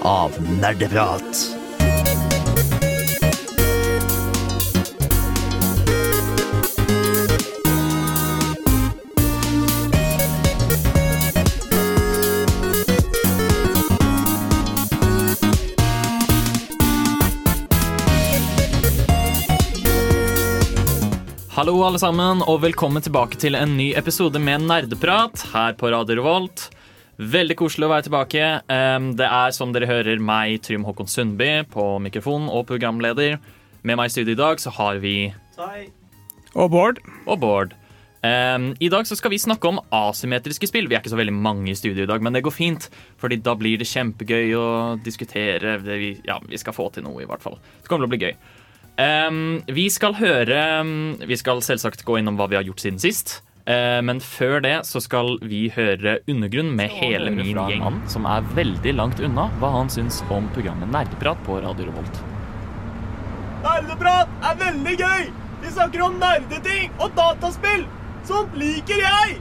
av Nerdeprat. Hallo, alle sammen, og velkommen tilbake til en ny episode med Nerdeprat her på Radio Revolt. Veldig koselig å være tilbake. Det er som dere hører meg, Trym Håkon Sundby, på mikrofon og programleder. Med meg i studio i dag så har vi Og Bård. og Bård. I dag så skal vi snakke om asymmetriske spill. Vi er ikke så veldig mange i studio i dag, men det går fint. Fordi da blir det kjempegøy å diskutere. Det vi, ja, vi skal få til noe, i hvert fall. Det kommer til å bli gøy. Vi skal høre Vi skal selvsagt gå innom hva vi har gjort siden sist. Uh, men før det så skal vi høre Undergrunn med hele min gjeng. Mann som er veldig langt unna hva han syns om programmet Nerdeprat på Radio Revolt. Nerdeprat er veldig gøy! Vi snakker om nerdeting og dataspill! Sånt liker jeg!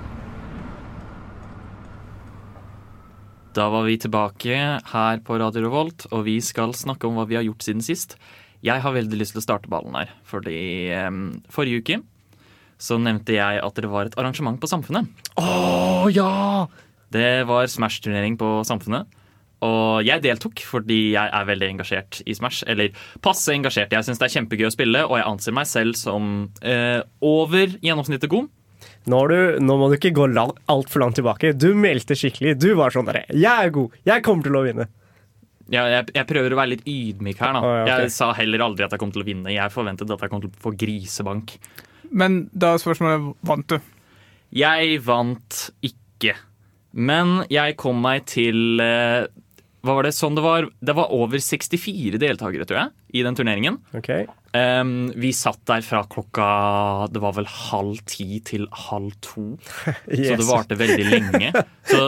Da var vi tilbake her på Radio Revolt, og vi skal snakke om hva vi har gjort siden sist. Jeg har veldig lyst til å starte ballen her, fordi um, forrige uke så nevnte jeg at det var et arrangement på Samfunnet. Oh, ja! Det var Smash-turnering på Samfunnet. Og jeg deltok fordi jeg er veldig engasjert i Smash. Eller passe engasjert. Jeg syns det er kjempegøy å spille, og jeg anser meg selv som eh, over gjennomsnittet god. Nå, du, nå må du ikke gå altfor langt tilbake. Du meldte skikkelig. Du var sånn derre Jeg er god. Jeg kommer til å vinne. Ja, jeg, jeg prøver å være litt ydmyk her. da Oh, ja, okay. Jeg sa heller aldri at jeg kom til å vinne. Jeg forventet at jeg kom til å få grisebank. Men da er spørsmålet vant du? Jeg vant ikke. Men jeg kom meg til eh, Hva var det sånn det var? Det var over 64 deltakere, tror jeg, i den turneringen. Ok Um, vi satt der fra klokka Det var vel halv ti til halv to. Så det varte veldig lenge. Så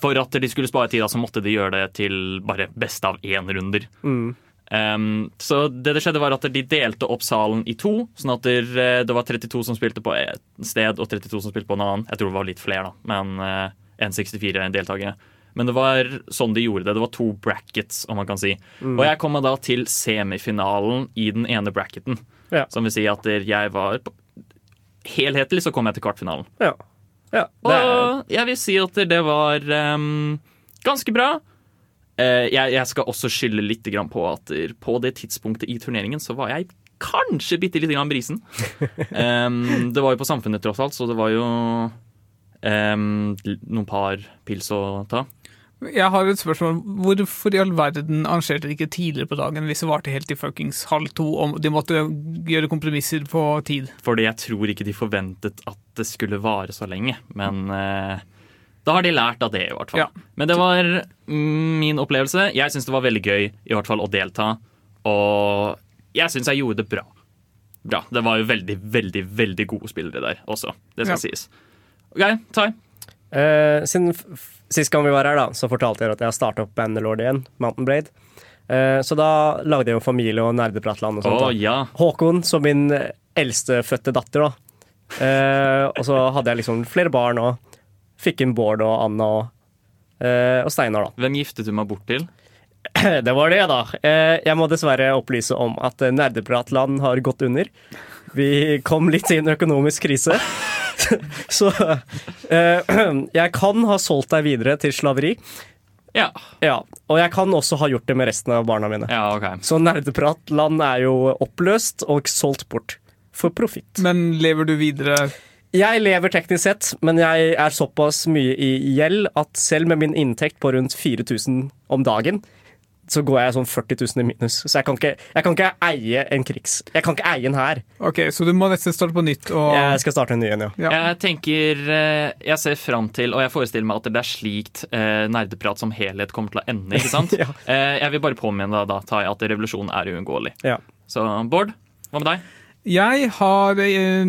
for at de skulle spare tid, så måtte de gjøre det til bare beste av én-runder. Mm. Um, så det det skjedde var at de delte opp salen i to, sånn at det, det var 32 som spilte på et sted og 32 som spilte på en annen. Jeg tror det var litt flere, da, men uh, 1,64 deltakere. Men det var sånn de gjorde det. Det var to brackets, om man kan si. Og jeg kom da til semifinalen i den ene bracketen. Ja. Som vil si at jeg var Helhetlig så kom jeg til kvartfinalen. Ja. ja. Er, Og jeg vil si at det var um, ganske bra. Eh, jeg, jeg skal også skylde litt grann på at på det tidspunktet i turneringen så var jeg kanskje bitte lite grann brisen. Det var jo på Samfunnet, tross alt, så det var jo noen par pils å ta. Jeg har et spørsmål. Hvorfor i all verden arrangerte de ikke tidligere på dagen hvis det varte helt til fuckings halv to og de måtte gjøre kompromisser på tid? Fordi jeg tror ikke de forventet at det skulle vare så lenge. Men eh, da har de lært av det, i hvert fall. Ja. Men det var min opplevelse. Jeg syns det var veldig gøy i hvert fall å delta. Og jeg syns jeg gjorde det bra. Bra. Det var jo veldig, veldig, veldig gode spillere der også. Det skal Ja. sies. OK, Tai. Uh, siden f- f- Sist gang vi var her, da, så fortalte jeg at jeg har starta opp Bannerlord igjen. Mountain Blade. Eh, så da lagde jeg jo familie og nerdepratland og sånt. oh, ja. Håkon som min eldstefødte datter, da. Eh, og så hadde jeg liksom flere barn og fikk inn Bård og Anna og, eh, og Steinar, da. Hvem giftet du meg bort til? Det var det, da. Eh, jeg må dessverre opplyse om at Nerdepratland har gått under. Vi kom litt i en økonomisk krise. Så eh, jeg kan ha solgt deg videre til slaveri. Ja. Ja, Og jeg kan også ha gjort det med resten av barna mine. ja, OK. Så Nerdepratland er jo oppløst og solgt bort. For profitt. Men lever du videre? Jeg lever teknisk sett, men jeg er såpass mye i gjeld at selv med min inntekt på rundt 4000 om dagen, så går jeg sånn 40 000 i minus. Så jeg kan ikke, jeg kan ikke eie en krigs... Jeg kan ikke eie en hær. Ok, Så du må nesten starte på nytt. Og, Jeg skal starte en ny en, ja. ja. Jeg tenker eh, Jeg ser fram til, og jeg forestiller meg at det er slikt eh, nerdeprat som helhet kommer til å ende. ikke sant? Ja. eh, jeg vil bare påminne deg da, Tai, at revolusjonen er uunngåelig. ja. Så Bård, hva med deg? Jeg har eh,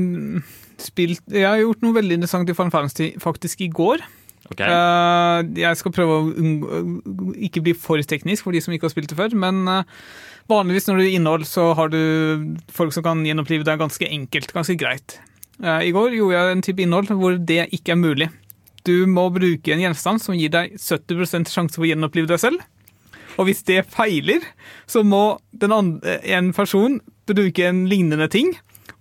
spilt Jeg har gjort noe veldig interessant i Final Fantasy faktisk i går. Okay. Eh, jeg skal prøve å ikke bli for teknisk for de som ikke har spilt det før, men eh, vanligvis når du gir innhold, så har du folk som kan gjenopplive det ganske enkelt, ganske greit. Eh, I går gjorde jeg en type innhold hvor det ikke er mulig. Du må bruke en gjenstand som gir deg 70 sjanse for å gjenopplive deg selv. Og hvis det feiler, så må en person bruke en lignende ting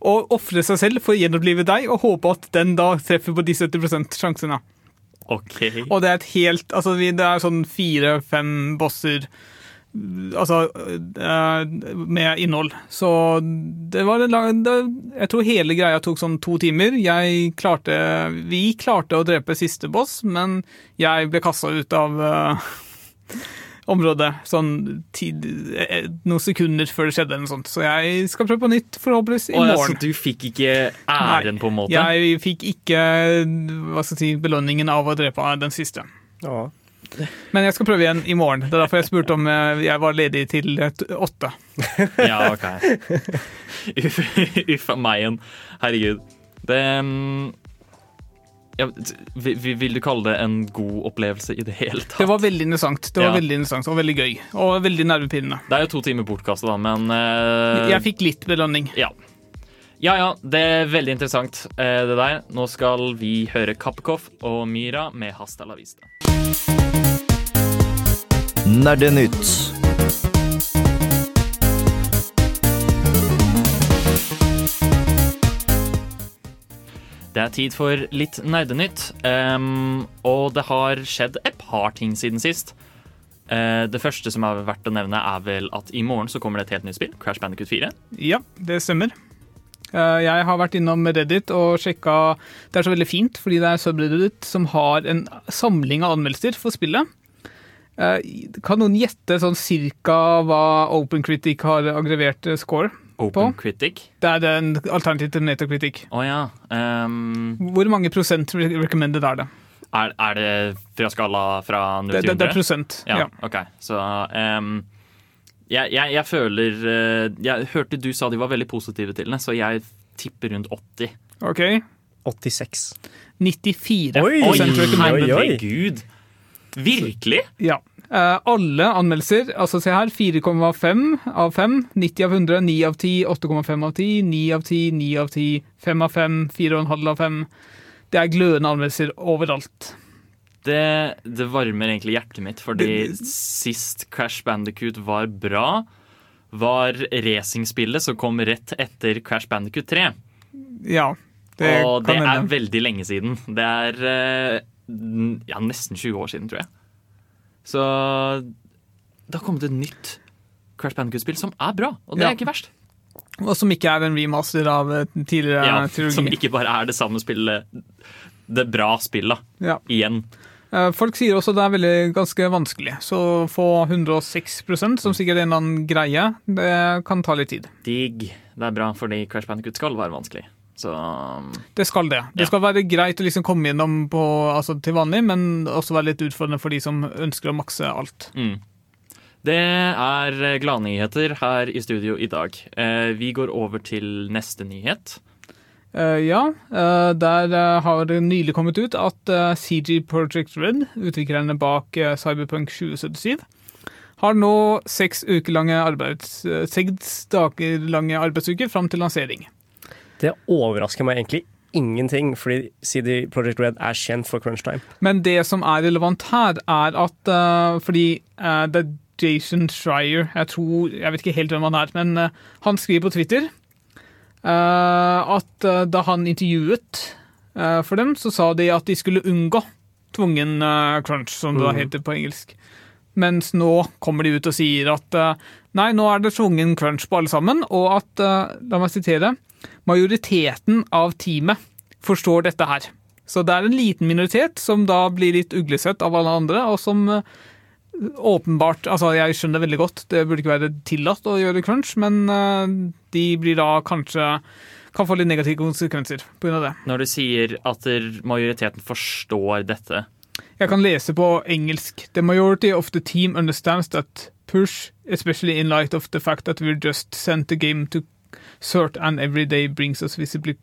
og ofre seg selv for å gjenopplive deg, og håpe at den da treffer på de 70% sjansene. OK. Og det er et helt Altså, det er sånn fire-fem bosser Altså eh, med innhold. Så det var en lang det, Jeg tror hele greia tok sånn to timer. Jeg klarte Vi klarte å drepe siste boss, men jeg ble kasta ut av eh, området sånn tid, eh, noen sekunder før det skjedde. eller noe sånt. Så jeg skal prøve på nytt, forhåpentligvis i morgen. så du fikk ikke æren, på en måte? Jeg fikk ikke hva skal jeg si, belønningen av å drepe den siste. Ja. Men jeg skal prøve igjen i morgen. Det er derfor jeg spurte om eh, jeg var ledig til eh, åtte. Ja, OK. Uff uff a meg igjen. Herregud. Det mm, ja, vil, du kalle det en god opplevelse i det hele tatt? Det var veldig interessant Det var Ja. veldig interessant og veldig gøy. Og veldig nervepirrende. Det er jo to timer bortkastet, da, men uh, Jeg fikk litt belønning. Ja. Ja ja, det er veldig interessant, uh, det der. Nå skal vi høre Kappekoff og Myra med Hasta la vista. Nerdenytt. Det er tid for litt nerdenytt, Um, og det har skjedd et par ting siden sist. Uh, det første som er verdt å nevne, er vel at i morgen så kommer det et helt nytt spill, Crash Bandicoot 4. Ja, det stemmer. Uh, Jeg har vært innom Reddit og sjekka Det er så veldig fint, fordi det er subreddit som har en samling av anmeldelser for spillet. Uh, Kan noen gjette sånn cirka hva Open Critic har aggravert score? Open På? Critic. Det er en alternativ til Metacritic. Oh, ja. um, Hvor mange prosent recommended er det? er, er det fra skala fra 0 Det, til det, det er prosent. Ja, Ja. OK. Så Um, jeg, jeg, jeg føler eh, Jeg hørte du sa de var veldig positive til den, så jeg tipper rundt 80. OK. 86. 94 Oi, oi, oi, oi. Herregud! Virkelig? Ja. Eh, alle anmeldelser, altså se her, 4,5 av 5, 90 av 100, 9 av 10, 8,5 av 10, 9 av 10, 9 av 10, 5 av 5, 4,5 av 5. Det er glødende anmeldelser overalt. Det, det varmer egentlig hjertet mitt, fordi Det- sist Crash Bandicoot var bra, var racingspillet som kom rett etter Crash Bandicoot 3. Ja, det og det er hende. veldig lenge siden. Det er eh, ja, nesten 20 år siden, tror jeg. Så det har kommet et nytt Crash Bandicoot-spill som er bra, og det Ja. er ikke verst. Og som ikke er en remaster av eh, tidligere Ja, trilogi. som ikke bare er det samme spillet, det bra spillet, Ja. igjen. Eh, Folk sier også det er veldig ganske vanskelig, så å få 106% som sikkert er en eller annen greie, det kan ta litt tid. Digg. Det er bra, fordi Crash Bandicoot skal være vanskelig. Så um, Det skal det. Det Ja. skal være greit å liksom komme gjennom på, altså, til vanlig, men også være litt utfordrende for de som ønsker å makse alt. mm. Det er gladnyheter her i studio i dag. Eh, vi går over til neste nyhet. Eh, ja, eh, der eh, har det nylig kommet ut at eh, CG Project Red, utviklerne bak eh, Cyberpunk 2077, har nå eh, seks dager lange arbeidsuker fram til lansering. Det overrasker meg egentlig ingenting, fordi CD Project Red er kjent for crunch time. Men det som er relevant her, er at uh, fordi uh, det er Jason Schreier Jeg tror, jeg vet ikke helt hvem han er, men uh, han skriver på Twitter at da han intervjuet for dem, så sa de at de skulle unngå tvungen crunch, som det mm. heter på engelsk. Mens nå kommer de ut og sier at nei, nå er det tvungen crunch på alle sammen, og at, la meg sitere, majoriteten av teamet forstår dette her. Så det er en liten minoritet som da blir litt uglesett av alle andre, og som eh, åpenbart Altså, jeg skjønner veldig godt, det burde ikke være tillatt å gjøre crunch, men eh, de blir da kanskje kan få litt negative konsekvenser pga. det. Når du sier at majoriteten forstår dette Jeg kan lese på engelsk. The majority of the team understands that push, especially in light of the fact that we're just sent the game to cert and every day brings us visibly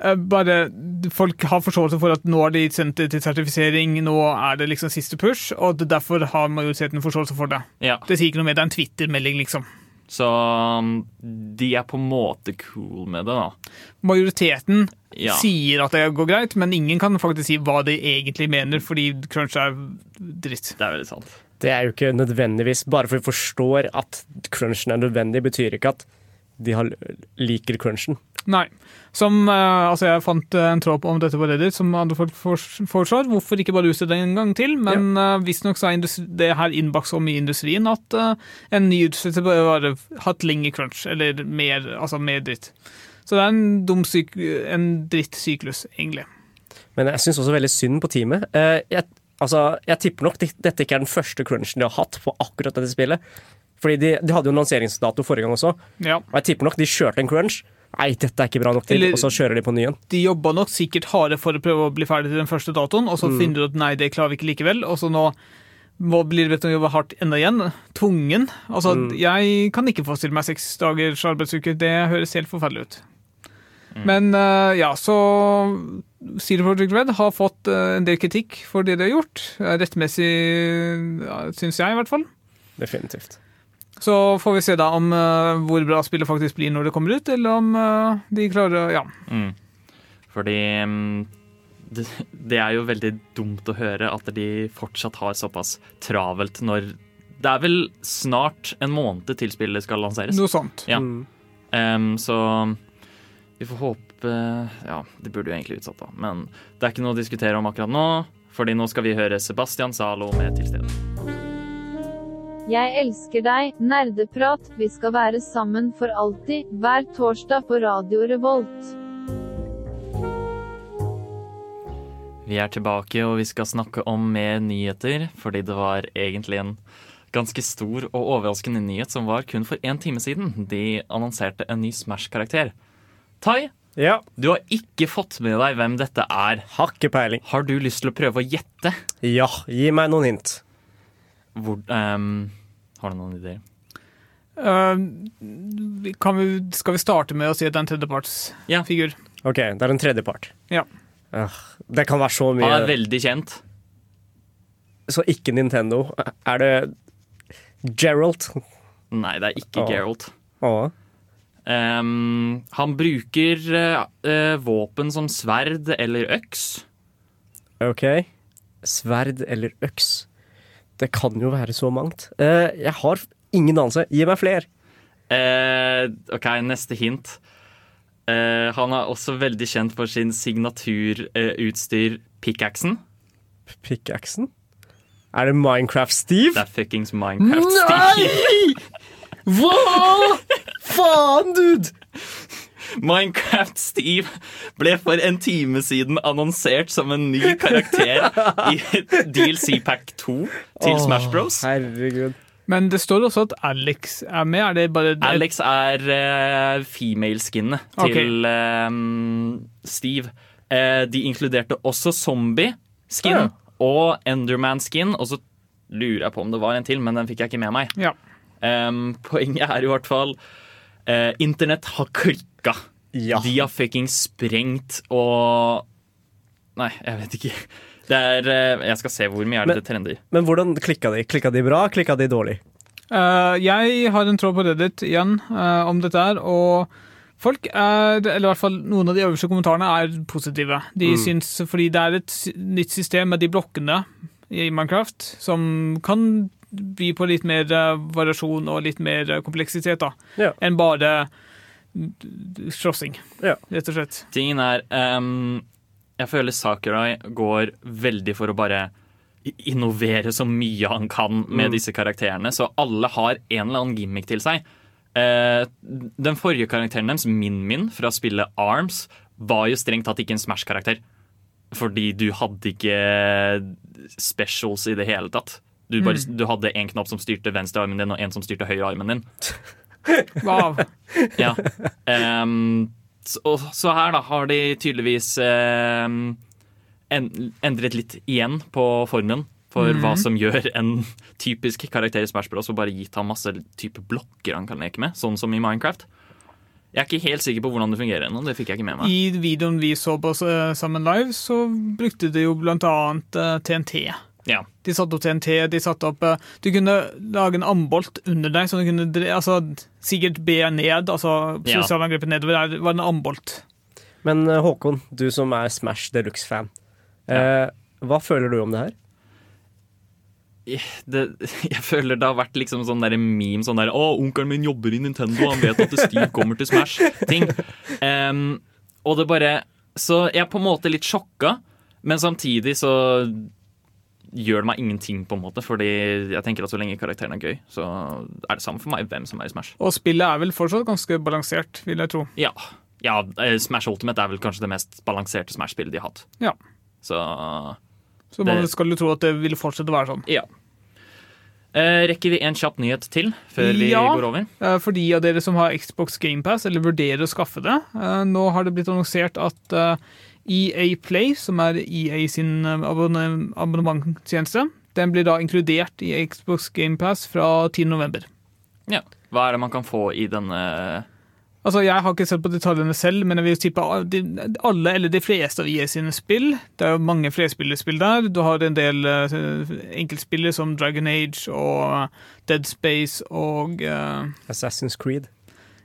Eh, Bare Folk har forståelse for at nå er de sendt det til sertifisering, nå er det liksom siste push, og derfor har majoriteten forståelse for det. Ja, Det sier ikke noe mer, det er en Twitter-melding, liksom. så um, de er på en måte cool med det, da. Majoriteten Ja. sier at det går greit, men ingen kan faktisk si hva de egentlig mener, fordi crunch er dritt. Det er veldig sant. Det er jo ikke nødvendigvis Bare for vi forstår at crunchen er nødvendig, betyr ikke at de har, liker crunchen. Nei. Som, eh, altså Jeg fant eh, en tråd om dette på Reddit som andre folk foreslår. Hvorfor ikke bare utsette den en gang til? Men ja. visstnok så er det her innbakt om i industrien at uh, en ny utsettelse bør være hatt lengre crunch, eller mer, altså mer dritt. Så det er en dum syk, en drittsyklus, egentlig. Men jeg syns også veldig synd på teamet. Uh, jeg, altså, jeg tipper nok de- dette ikke er den første crunchen de har hatt på akkurat dette spillet. Fordi de, de hadde jo en lanseringsdato forrige gang også, Ja. og jeg tipper nok de kjørte en crunch. Nei, dette er ikke bra nok til, Eller- og så kjører de på ny igjen. De jobba nok sikkert harde for å prøve å bli ferdig til den første datoen, og så finner du ut at nei, det klarer vi ikke likevel. Og så nå må, blir det bedt om å jobbe hardt enda igjen. Tvungen. Altså, jeg kan ikke forestille meg seks dagers arbeidsuke. Det høres helt forferdelig ut. Men uh, ja, så CD Project Red har fått uh, en del kritikk for det de har gjort. Eh, Rettmessig, ja, syns jeg, i hvert fall. Definitivt. Så får vi se da om uh, hvor bra spillet faktisk blir når det kommer ut, eller om uh, de klarer Ja. Mm. Fordi um, det, det er jo veldig dumt å høre at de fortsatt har såpass travelt når Det er vel snart en måned til spillet skal lanseres. Noe sånt. Ja. Mm. Um, så vi får håpe Ja, det burde jo egentlig utsatt, da. Men det er ikke noe å diskutere om akkurat nå. Fordi nå skal vi høre Sebastian Zalo med Til stede. Jeg elsker deg, nerdeprat, vi skal være sammen for alltid, hver torsdag på Radio Revolt. Vi er tilbake, og vi skal snakke om mer nyheter. Fordi det var egentlig en ganske stor og overraskende nyhet som var kun for én time siden. De annonserte en ny Smash-karakter. Tai, Ja, du har ikke fått med deg hvem dette er. har ikke peiling. Har du lyst til å prøve å gjette? Ja, gi meg noen hint. Hvor, um, har du noen ideer? Uh, vi- kan vi, skal vi starte med å si at det er en Ja. tredjepartsfigur? OK, det er en tredjepart. Ja. Uh, det kan være så mye Han er veldig kjent. Så ikke Nintendo. Er det Geralt? Nei, det er ikke oh. Geralt. Oh. Um, han bruker uh, eh, våpen som sverd eller øks. OK. Sverd eller øks? Det kan jo være så mangt. Eh, jeg har ingen anelse. Gi meg flere. Eh, OK, neste hint. Eh, han er også veldig kjent for sin signaturutstyr pickaxen. Pickaxen? Er det Minecraft-Steve? Det er fuckings Minecraft-Steve. Nei! Hva?! Faen, dude! Minecraft-Steve ble for en time siden annonsert som en ny karakter i DLC Pack 2 til oh, Smash Bros. Herregud. Men det står også at Alex er med. Er det bare Alex er uh, female-skinnet til til ehm, Steve. Uh, de inkluderte også zombie-skin Ja. og Enderman-skin. Og så lurer jeg på om det var en til, men den fikk jeg ikke med meg. Ja. Um, poenget er i hvert fall eh, Internett har klikka. Ja. De har fucking sprengt og Nei, jeg vet ikke. Det er eh, Jeg skal se hvor mye er det Men- det trender. Men hvordan klikka de? Klikka de bra? Klikka de dårlig? Uh, jeg har en tråd på Reddit igjen uh, om dette her, og folk er, eller i hvert fall noen av de øverste kommentarene, er positive. De syns, fordi det er et nytt system med de blokkene i Minecraft som kan by på litt mer eh, variasjon og litt mer eh, kompleksitet da, Ja. enn bare mm, slåssing, Ja. rett og slett. Tingen er um, Jeg føler Sakurai går veldig for å bare innovere så mye han kan med disse karakterene, så alle har en eller annen gimmick til seg. Uh, den forrige karakteren deres, Min-Min, fra spillet Arms, var jo strengt tatt ikke en Smash-karakter. Fordi du hadde ikke specials i det hele tatt. Du, bare, du hadde en knapp som styrte venstre armen din, og en som styrte høyre armen din. Wow. Ja. Um, så, så her da har de tydeligvis um, en, endret litt igjen på formen for hva som gjør en typisk karakter i Smash Bros. Og bare gitt ham masse type blokker han kan leke med, sånn som i Minecraft. Jeg er ikke helt sikker på hvordan det fungerer ennå. Det fikk jeg ikke med meg. I videoen vi så på eh, sammen live, så brukte de jo blant annet eh, TNT. Ja. De satte opp TNT, de satte opp eh, Du kunne lage en ambolt under deg, så du kunne dre, altså, sikkert be ned, altså Ja. nedover der var en ambolt. Men eh, Håkon, du som er Smash Deluxe-fan. Eh, hva føler du om det her? det, jeg føler det har vært liksom sånn der meme sånn der Å, onkelen min jobber i Nintendo, han vet at Steve kommer til Smash-ting. Um, og det bare Så jeg er på en måte litt sjokka, men samtidig så gjør det meg ingenting, på en måte. Fordi jeg tenker at så lenge karakteren er gøy, så er det samme for meg hvem som er i Smash. Og spillet er vel fortsatt ganske balansert, vil jeg tro. Ja, ja eh, Smash Ultimate er vel kanskje det mest balanserte Smash-spillet de har hatt. Ja. Så Så man Det- skal jo tro at det vil fortsette å være sånn. ja. Eh, rekker vi en kjapp nyhet til før vi Ja. går over? Ja, For de av dere som har Xbox GamePass, eller vurderer å skaffe det, eh, nå har det blitt annonsert at eh, EA Play, som er EA sin eh, abonne- abonnementstjeneste, den blir da inkludert i Xbox GamePass fra 10. november. Ja. Hva er det man kan få i denne Altså, Jeg har ikke sett på detaljene selv, men jeg vil tippe alle eller de fleste av EA sine spill. Det er jo mange flerspillerspill der. Du har en del uh, enkeltspillere som Dragon Age og Dead Space og uh, Assassin's Creed.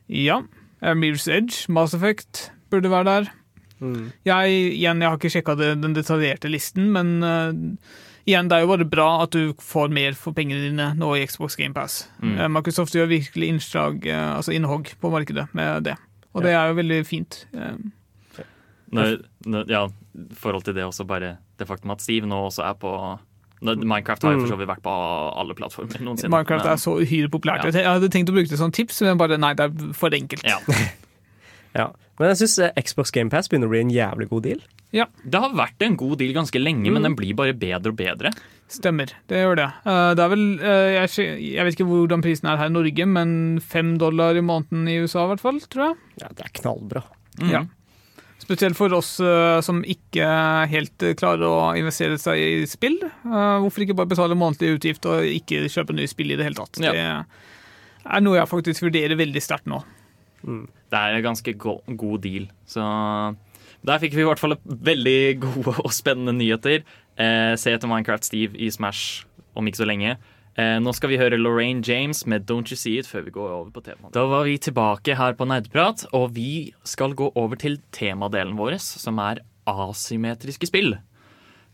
Ja. eh, Mirror's Edge, Mass Effect burde være der. Mm. Jeg, igjen, jeg har ikke sjekka den detaljerte listen, men uh, igjen, det er jo bare bra at du får mer for pengene dine nå i Xbox GamePass. Mm. Uh, Microsoft gjør virkelig innslag, uh, altså innhogg på markedet med det. Og det er jo veldig fint. Når, når, ja, i forhold til det også bare det faktum at Steve nå også er på Minecraft har jo for så vidt vært på alle plattformer noensinne. Minecraft men- er så uhyre populært. Ja. Jeg hadde tenkt å bruke det som tips, men bare nei, det er for enkelt. Ja. Ja. Men jeg syns Xbox GamePass begynner å bli en jævlig god deal. Ja, Det har vært en god deal ganske lenge, men den blir bare bedre og bedre. Stemmer, det gjør det. Eh, det er vel, eh, jeg, jeg vet ikke hvordan prisen er her i Norge, men fem dollar i måneden i USA i hvert fall, tror jeg. Ja, Det er knallbra. Mm. Ja. Spesielt for oss eh, som ikke helt eh, klarer å investere seg i spill. Eh, hvorfor ikke bare betale månedlig utgift og ikke kjøpe nye spill i det hele tatt? Ja. Det er noe jeg faktisk vurderer veldig sterkt nå. Det er en ganske go god deal. Så der fikk vi i hvert fall veldig gode og spennende nyheter. Eh, se etter Minecraft Steve i Smash om ikke så lenge. Eh, nå skal vi høre Lorraine James med Don't You See It før vi går over på temaet. Da var vi tilbake her på Nerdprat, og vi skal gå over til temadelen vår, som er asymmetriske spill.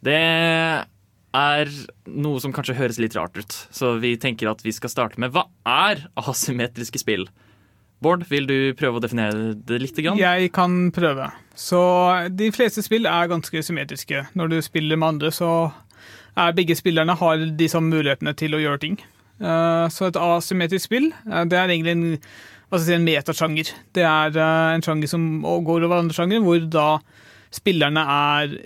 Det er noe som kanskje høres litt rart ut, så vi tenker at vi skal starte med hva er asymmetriske spill? Bård, vil du prøve å definere det litt? Grann? Jeg kan prøve. Så de fleste spill er ganske symmetriske. Når du spiller med andre, så er begge spillerne har de samme mulighetene til å gjøre ting. Eh, Så et asymmetrisk spill, eh, det er egentlig en, hva skal jeg si, en metasjanger. Det er eh, en sjanger som går over andre sjangere, hvor da spillerne er,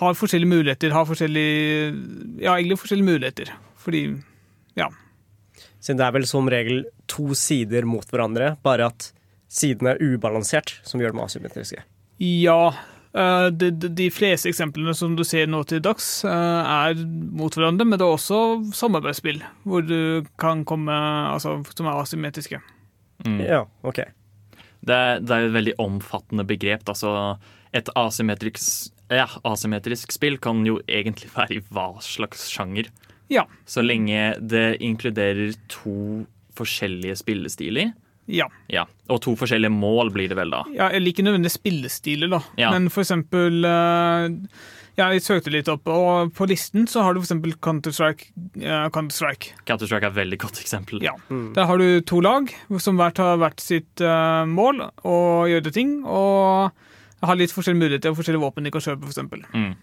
har forskjellige muligheter, har forskjellige Ja, egentlig forskjellige muligheter. Fordi Ja. Siden det er vel som regel to sider mot hverandre, bare at sidene er ubalansert, som gjør dem asymmetriske. Ja. eh, de, de, fleste eksemplene som du ser nå til dags, eh, er mot hverandre, men det er også samarbeidsspill hvor du kan komme Altså som er asymmetriske. Mm. Ja, ok. Det, er- det er et veldig omfattende begrep. Altså, et asymmetrisk, ja, asymmetrisk spill kan jo egentlig være i hva slags sjanger. Ja. Så lenge det inkluderer to forskjellige spillestiler. Ja. Ja, Og to forskjellige mål blir det vel da. ja jeg liker nødvendigvis spillestiler, da. Ja. Men for eksempel ja, Jeg søkte litt opp, og på listen så har du for eksempel Counter-Strike. eh, Counter-Strike. Er et veldig godt eksempel. Ja. Der har du to lag som hvert har hvert sitt eh, mål gjør gjøre ting, og har litt forskjellige muligheter og forskjellige våpen de kan kjøpe, eksempel. Mm.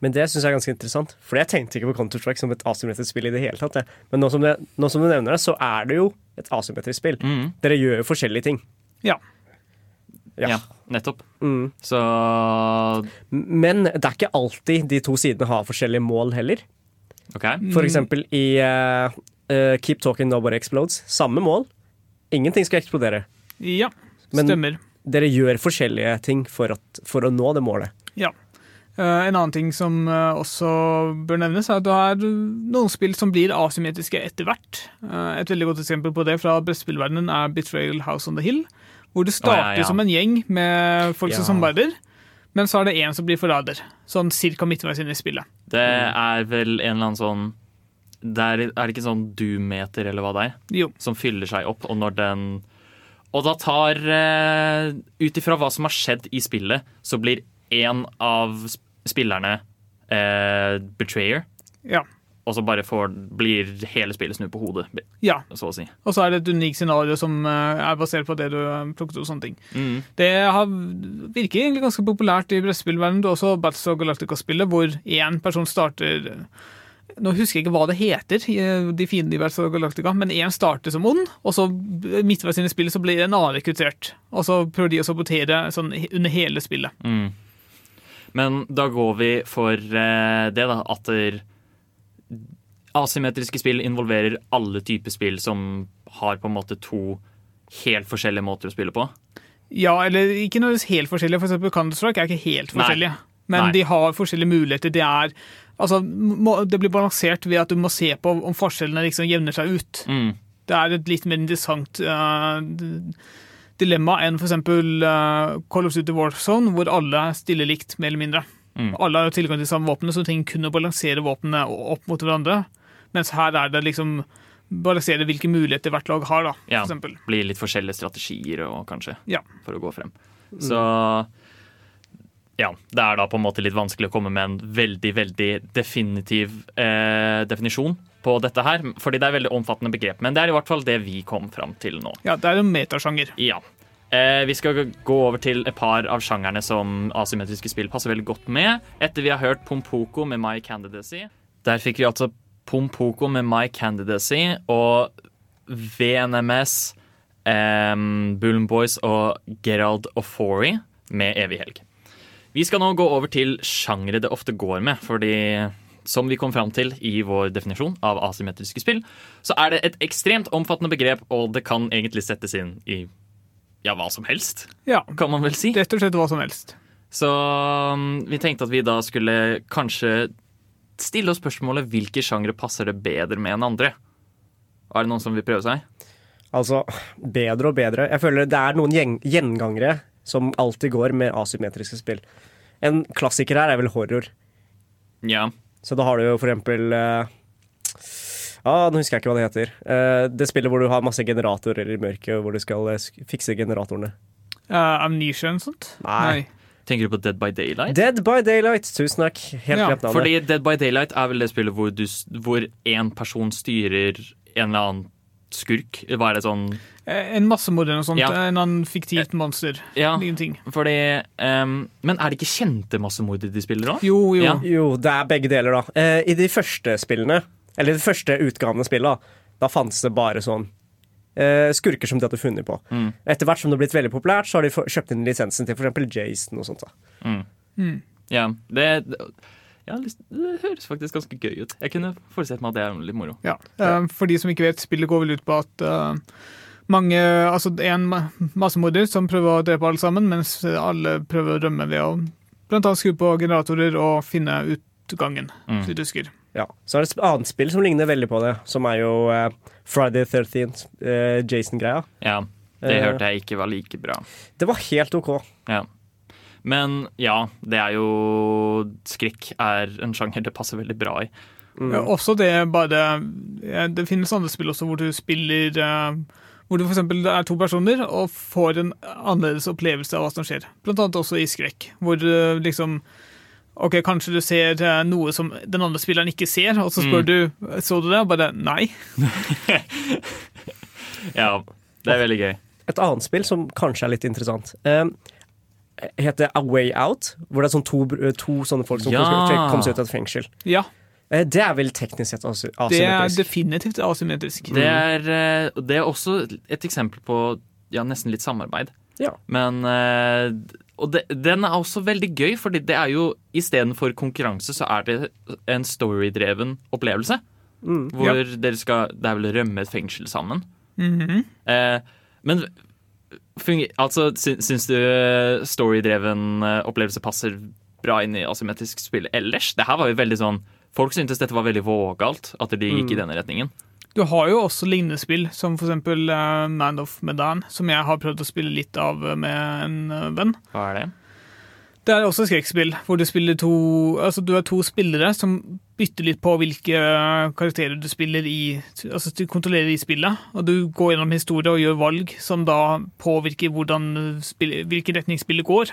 Men det syns jeg er ganske interessant, for jeg tenkte ikke på Counter-Strike som et asymmetrisk spill i det hele tatt. jeg. Men nå som, det, nå som du nevner det, så er det jo et asymmetrisk spill. Mm. Dere gjør jo forskjellige ting. Ja. Ja. Ja, nettopp. Mm. Så Men det er ikke alltid de to sidene har forskjellige mål heller. OK. For eksempel i uh, uh, Keep Talking Nobody Explodes. Samme mål. Ingenting skal eksplodere. Ja, Men- stemmer. Dere gjør forskjellige ting for, at, for å nå det målet. Ja. Eh, en annen ting som eh, også bør nevnes, er at du har noen spill som blir asymmetriske etter hvert. Eh, et veldig godt eksempel på det fra brettspillverdenen er Betrayal House on the Hill. Hvor det starter oh, ja, ja. som en gjeng med folk Ja. som samarbeider, men så er det én som blir forræder. Sånn cirka midtveis inn i spillet. Det er vel en eller annen sånn det er, er det ikke sånn doom-meter eller hva det er, Jo. som fyller seg opp, og når den Og da tar Ut ifra hva som har skjedd i spillet, så blir én av sp- spillerne eh, betrayer. Ja. og så bare får, blir hele spillet snudd på hodet, Ja. så å si. Og så er det et unikt scenario som eh, er basert på det du eh, plukket opp. sånne ting. Mm. Det har, virker egentlig ganske populært i brettspillverdenen. Du har også Battlestar Galactica-spillet, hvor én person starter Nå husker jeg ikke hva det heter, de fiendene i Battlestar Galactica, men én starter som ond, og så midtveis inn i spillet så blir en annen rekruttert. Og så prøver de å sabotere sånn under hele spillet. Mm. Men da går vi for eh, det, da, at asymmetriske spill involverer alle typer spill som har på en måte to helt forskjellige måter å spille på. Ja, eller ikke noe helt forskjellige. For eksempel Counter-Strike er ikke helt Nei. Men Nei. de har forskjellige muligheter. Det er Altså, det blir balansert ved at du må se på om forskjellene liksom jevner seg ut. Mm. Det er et litt mer interessant d- dilemma enn f.eks. Uh, Call of Duty Warzone, hvor alle stiller likt, mer eller mindre. Mm. Alle har tilgang til samme våpen, så ting trenger kun å balansere våpnene opp mot hverandre. Mens her er det liksom balansere hvilke muligheter hvert lag har, da, Ja. for. Blir litt forskjellige strategier og kanskje, Ja. for å gå frem. Så ja, det er da på en måte litt vanskelig å komme med en veldig, veldig definitiv eh, definisjon på dette her, fordi det er veldig omfattende begrep. Men det er i hvert fall det vi kom fram til nå. Ja, det er en metasjanger. Ja. Eh, vi skal gå over til et par av sjangerne som asymmetriske spill passer veldig godt med. Etter vi har hørt Pompoko med My Candidacy. Der fikk vi altså Pompoko med My Candidacy og VNMS, eh, Bullen Boys og Gerald Ofori med Evig helg. Vi skal nå gå over til sjangere det ofte går med, fordi som vi kom fram til i vår definisjon av asymmetriske spill, så er det et ekstremt omfattende begrep, og det kan egentlig settes inn i ja, hva som helst, Ja, kan man vel si. rett og slett hva som helst. Så um, vi tenkte at vi da skulle kanskje stille oss spørsmålet hvilke sjangre passer det bedre med enn andre. Er det noen som vil prøve seg? Altså, bedre og bedre. Jeg føler det er noen gjengangere som alltid går med asymmetriske spill. En klassiker her er vel horror. Ja. Så da har du jo for eksempel ja, ah, Nå husker jeg ikke hva det heter. Eh, det spillet hvor du har masse generatorer i mørket, hvor du skal eh, fikse generatorene. Uh, Amnesia og sånt? Nei. Tenker du på Dead by Daylight? Dead by Daylight. Tusen takk. Helt Ja, glemt navnet. Fordi Dead by Daylight er vel det spillet hvor, du, hvor en person styrer en eller annen skurk? Hva er det sånn Eh, En massemorder og sånt. Ja. En annen fiktivt monster. Ja, Ingenting. fordi um, Men er det ikke kjente massemordere de spiller òg? Jo, jo. Ja. Jo, det er begge deler, da. Eh, I de første spillene, eller de første utgavene av spillet, da, da fantes det bare sånn eh, skurker som de hadde funnet på. Mm. Etter hvert som det har blitt veldig populært, så har de kjøpt inn lisensen til f.eks. Jason og sånt. da. Ja, det, det, jeg har lyst, det høres faktisk ganske gøy ut. Jeg kunne forutsett meg at det er litt moro. Ja. Eh, For de som ikke vet, spillet går vel ut på at eh, mange, altså en ma- massemorder som prøver å drepe alle sammen, mens alle prøver å rømme ved å blant annet skru på generatorer og finne utgangen, Mm. så vidt husker. Ja. Så er det et annet spill som ligner veldig på det, som er jo uh, Friday the 13th, uh, Jason-greia. Ja, Det uh, hørte jeg ikke var like bra. Det var helt OK. Ja. Men ja, det er jo Skrekk er en sjanger det passer veldig bra i. Ja, også det bare Det finnes andre spill også hvor du spiller eh, hvor du for eksempel er to personer og får en annerledes opplevelse av hva som skjer. Blant annet også i skrekk, hvor du liksom Ok, kanskje du ser eh, noe som den andre spilleren ikke ser, og så spør Mm. du så du det, og bare nei. Ja, det er veldig gøy. Et annet spill som kanskje er litt interessant, eh, heter A Way Out. Hvor det er sånn to, to sånne folk som Ja. kommer kommer seg ut av et fengsel. Ja, Eh, det er vel teknisk sett asymmetrisk? det er definitivt asymmetrisk. Det er, eh, det er også et eksempel på ja, nesten litt samarbeid. Ja. Men eh, Og det, den er også veldig gøy, fordi det er jo istedenfor konkurranse, så er det en storydreven opplevelse. Mm. Hvor dere skal Det er vel rømme et fengsel sammen. Mhm. Eh, men funger, altså, sy, syns du eh, storydreven eh, opplevelse passer bra inn i asymmetrisk spill ellers? Det her var jo veldig sånn Folk syntes dette var veldig vågalt, at de gikk i denne retningen. Du har jo også lignende spill, som eksempel eh, Man of Medan, som jeg har prøvd å spille litt av eh, med en eh, venn. Hva er det? Det er også skrekkspill, hvor du spiller to Altså, du er to spillere som bytter litt på hvilke karakterer du spiller i Altså, du kontrollerer i spillet, og du går gjennom historie og gjør valg som da påvirker hvordan hvilken retning spillet går.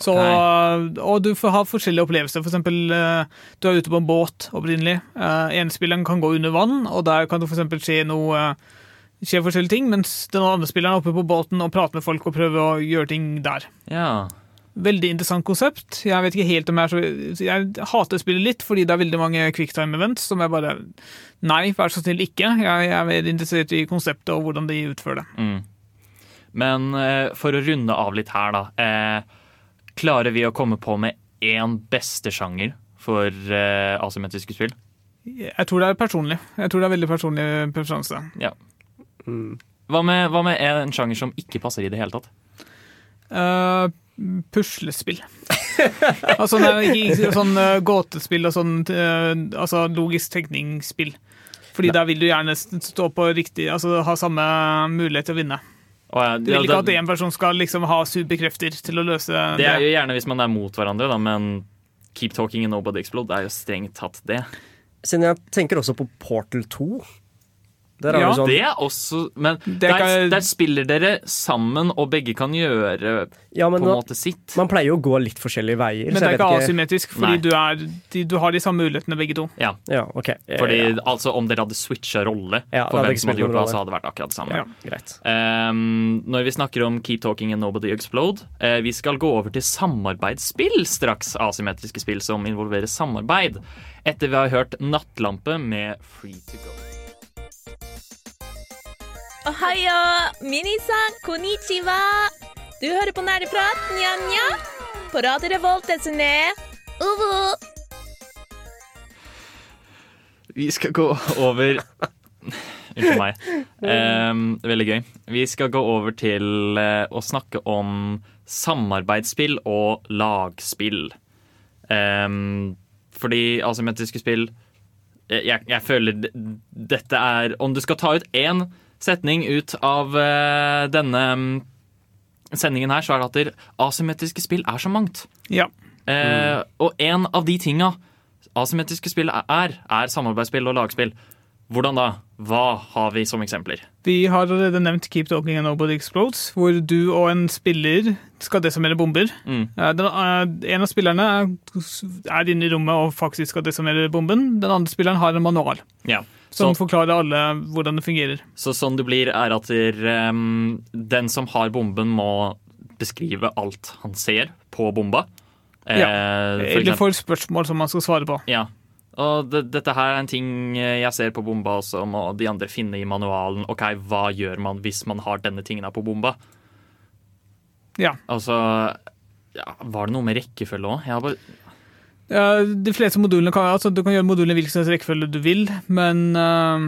Så, og du får ha forskjellige opplevelser. For eksempel, eh, du er ute på en båt opprinnelig. Enespilleren Ene spilleren kan gå under vann, og der kan det eksempel skje noe skjer forskjellige ting, mens den andre spilleren er oppe på båten og prater med folk og prøver å gjøre ting der. Ja. Veldig interessant konsept. Jeg vet ikke helt om jeg er så Jeg hater spillet litt, fordi det er veldig mange quicktime events som jeg bare Nei, vær så snill, ikke. Jeg, er veldig interessert i konseptet og hvordan de utfører det. Mm. Men eh, for å runde av litt her, da. Eh, klarer vi å komme på med én beste sjanger for uh, asymmetriske spill? Jeg tror det er personlig. Jeg tror det er veldig personlig preferanse. Ja. Hva med, hva med en sjanger som ikke passer i det hele tatt? Uh, puslespill. altså nei, ikke, ikke sånn uh, gåtespill og sånn uh, altså logisk tenkningsspill. Fordi der vil du gjerne stå på riktig Altså ha samme mulighet til å vinne. Å, ja, Du vil ja, ikke at det, én person skal liksom ha superkrefter til å løse det er jo gjerne hvis man er mot hverandre, da, men Keep Talking and Nobody Explode er jo strengt tatt det. Siden jeg tenker også på Portal 2. Der er Ja, det sånn Det er også Men Det der, kan- der spiller dere sammen, og begge kan gjøre Ja, på en da, måte sitt. man pleier jo å gå litt forskjellige veier. Men så det er ikke asymmetrisk, fordi du, er, de, du har de samme mulighetene begge to. Ja, Ja, ok. Eh, fordi ja, altså Om dere hadde switcha rolle for hvem som hadde gjort hva, så hadde det vært akkurat det samme. Ja. Greit. Um, når vi snakker om Keep Talking and Nobody Explode, uh, vi skal gå over til samarbeidsspill straks. Asymmetriske spill som involverer samarbeid. Etter vi har hørt Nattlampe med Free to Go. Ohayo, minisan, konnichiwa. Du hører på Nerdeprat, nja-nja. På Radio Revolt, desune. Uvu. Vi skal gå over Unnskyld meg. Um, veldig gøy. Vi skal gå over til eh, å snakke om samarbeidsspill og lagspill. Um, fordi altså, asymmetriske spill jeg, jeg føler dette er Om du skal ta ut én setning ut av eh, denne mm, sendingen her, så er det at asymmetriske spill er så mangt. Ja. Eh, og en av de tinga asymmetriske spill er, er samarbeidsspill og lagspill. Hvordan da? Hva har vi som eksempler? Vi har allerede nevnt Keep Talking and Nobody Explodes, hvor du og en spiller skal desimere bomber. Mm. Eh, Den, en av spillerne er, er inne i rommet og faktisk skal desimere bomben. Den andre spilleren har en manual Ja. Som Så, forklarer alle hvordan det fungerer. så sånn det blir, er at ehm, den som har bomben, må beskrive alt han ser på bomba. Eh, for Eller får spørsmål som man skal svare på. Ja. Og det, dette her er en ting jeg ser på bomba, også, må de andre finne i manualen. OK, hva gjør man hvis man har denne tingen på bomba? Ja. Altså ja, Var det noe med rekkefølge òg? Jeg har bare Ja, de fleste modulene kan, altså, Du kan gjøre modulene i hvilken slags rekkefølge du vil, men uh,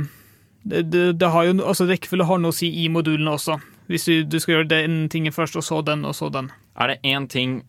det, det, det har jo, altså, rekkefølge har noe å si i modulene også. Hvis du, du skal gjøre den tingen først, og så den, og så den. Er det én ting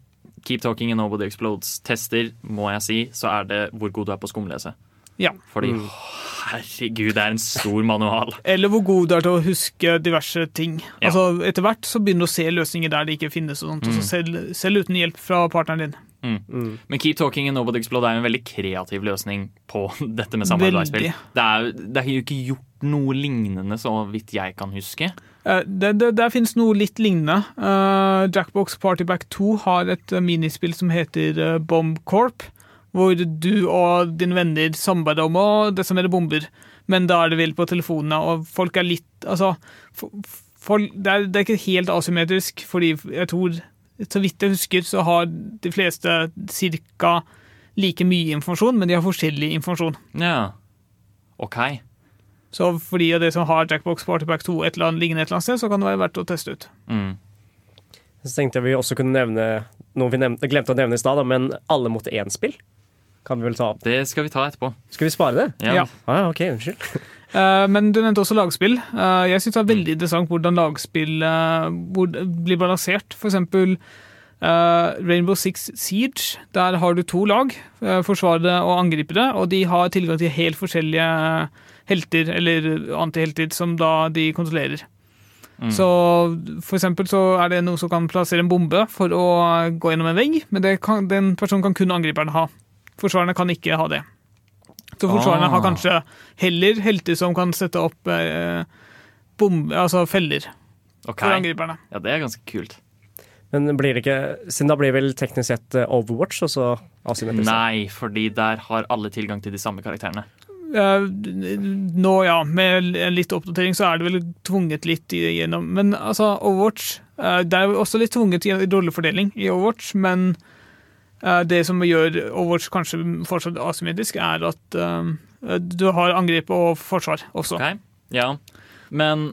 Keep Talking and Nobody Explodes tester, må jeg si, så er det hvor god du er på skumlese. Ja. Fordi herregud, det er en stor manual. Eller hvor god du er til å huske diverse ting. Ja. Altså, Etter hvert så begynner du å se løsninger der det ikke finnes, og sånt, og så selv, selv uten hjelp fra partneren din. Men Keep Talking and Nobody Explode er jo en veldig kreativ løsning på dette med samarbeidsspill. Det er, det er jo ikke gjort noe lignende, så vidt jeg kan huske. Eh, det, det, der finnes noe litt lignende. Uh, Jackbox Partyback 2 har et eh, minispill som heter Bomb Corp, hvor du og dine venner samarbeider om å desimere bomber. Men da er det vel på telefonene, og folk er litt Altså, for, for, det, er, det er ikke helt asymmetrisk, fordi jeg tror Så vidt jeg husker, så har de fleste ca. like mye informasjon, men de har forskjellig informasjon. Ja. OK. Så for de av dere som har Jackbox Partyback 2 et eller annet liggende et eller annet sted, så kan det være verdt å teste ut. Mm. Så tenkte jeg vi også kunne nevne noe vi nevnte, glemte å nevne i stad, men alle mot én-spill. Kan vi vel ta opp. Det skal vi ta etterpå. Skal vi spare det? Ja. Ja. Ah, ja, ok, unnskyld. Eh, Men du nevnte også lagspill. Eh, Jeg syns det er veldig interessant hvordan lagspill eh, blir balansert. For eksempel Rainbow Six Siege. Der har du to lag, forsvarere og angripere, og de har tilgang til helt forskjellige helter, eller antihelter, som da de kontrollerer. Så for eksempel så er det noe som kan plassere en bombe for å gå gjennom en vegg, men det kan, den personen kan kun angriperen ha. Forsvarerne kan ikke ha det. Så forsvarerne Ah. har kanskje heller helter som kan sette opp eh, bombe, altså feller okay. for angriperne. Ja, det er ganske kult. Men blir det ikke Siden da blir vel teknisk sett eh, Overwatch også asymmetrisk? Nei, fordi der har alle tilgang til de samme karakterene. Eh, nå, ja, med litt oppdatering så er det vel tvunget litt igjennom. Men altså, Overwatch eh, Det er jo også litt tvunget i rollefordeling i Overwatch, men eh, det som gjør Overwatch kanskje fortsatt asymmetrisk, er at eh, du har angrep og forsvar også. Okay. Ja, men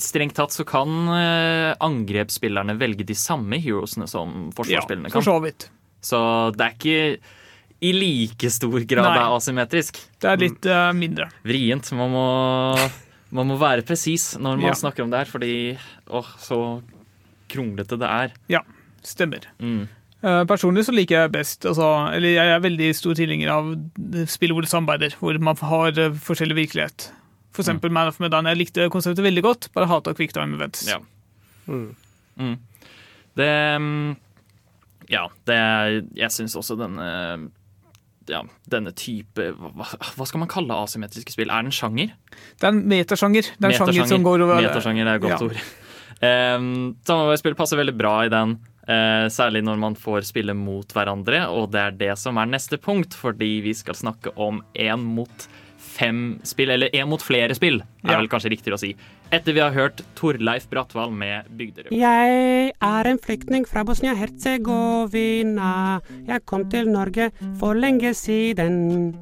strengt tatt så kan eh, angrepsspillerne velge de samme heroesene som forsvarsspillerne for så vidt. Så det er ikke i like stor grad Nei. er asymmetrisk. Det er litt uh, mindre. Vrient. Man må, man må være presis når man Ja. snakker om det her, fordi åh, så kronglete det er. Ja, stemmer. Mm. Eh, Personlig så liker jeg best altså, Eller jeg er veldig stor tilhenger av spill hvor det samarbeider, hvor man har eh, forskjellig virkelighet. For eksempel Man of Medan. Jeg likte konseptet veldig godt, bare hata quick time events. Ja. Mm. Det mm, Ja, det Jeg syns også denne ja, denne type hva, hva skal man kalle asymmetriske spill? Er det en sjanger? Det er en metasjanger. Det er en sjanger som går over Metasjanger er et godt Ja. ord. Um, Samarbeidsspill passer veldig bra i den, særlig når man får spille mot hverandre, og det er det som er neste punkt, fordi vi skal snakke om én mot fem spill, eller én mot flere spill, er Ja. vel kanskje riktigere å si. Etter vi har hørt Torleif Bratvald med Bygderød. Jeg er en flyktning fra Bosnia-Hercegovina. Jeg kom til Norge for lenge siden.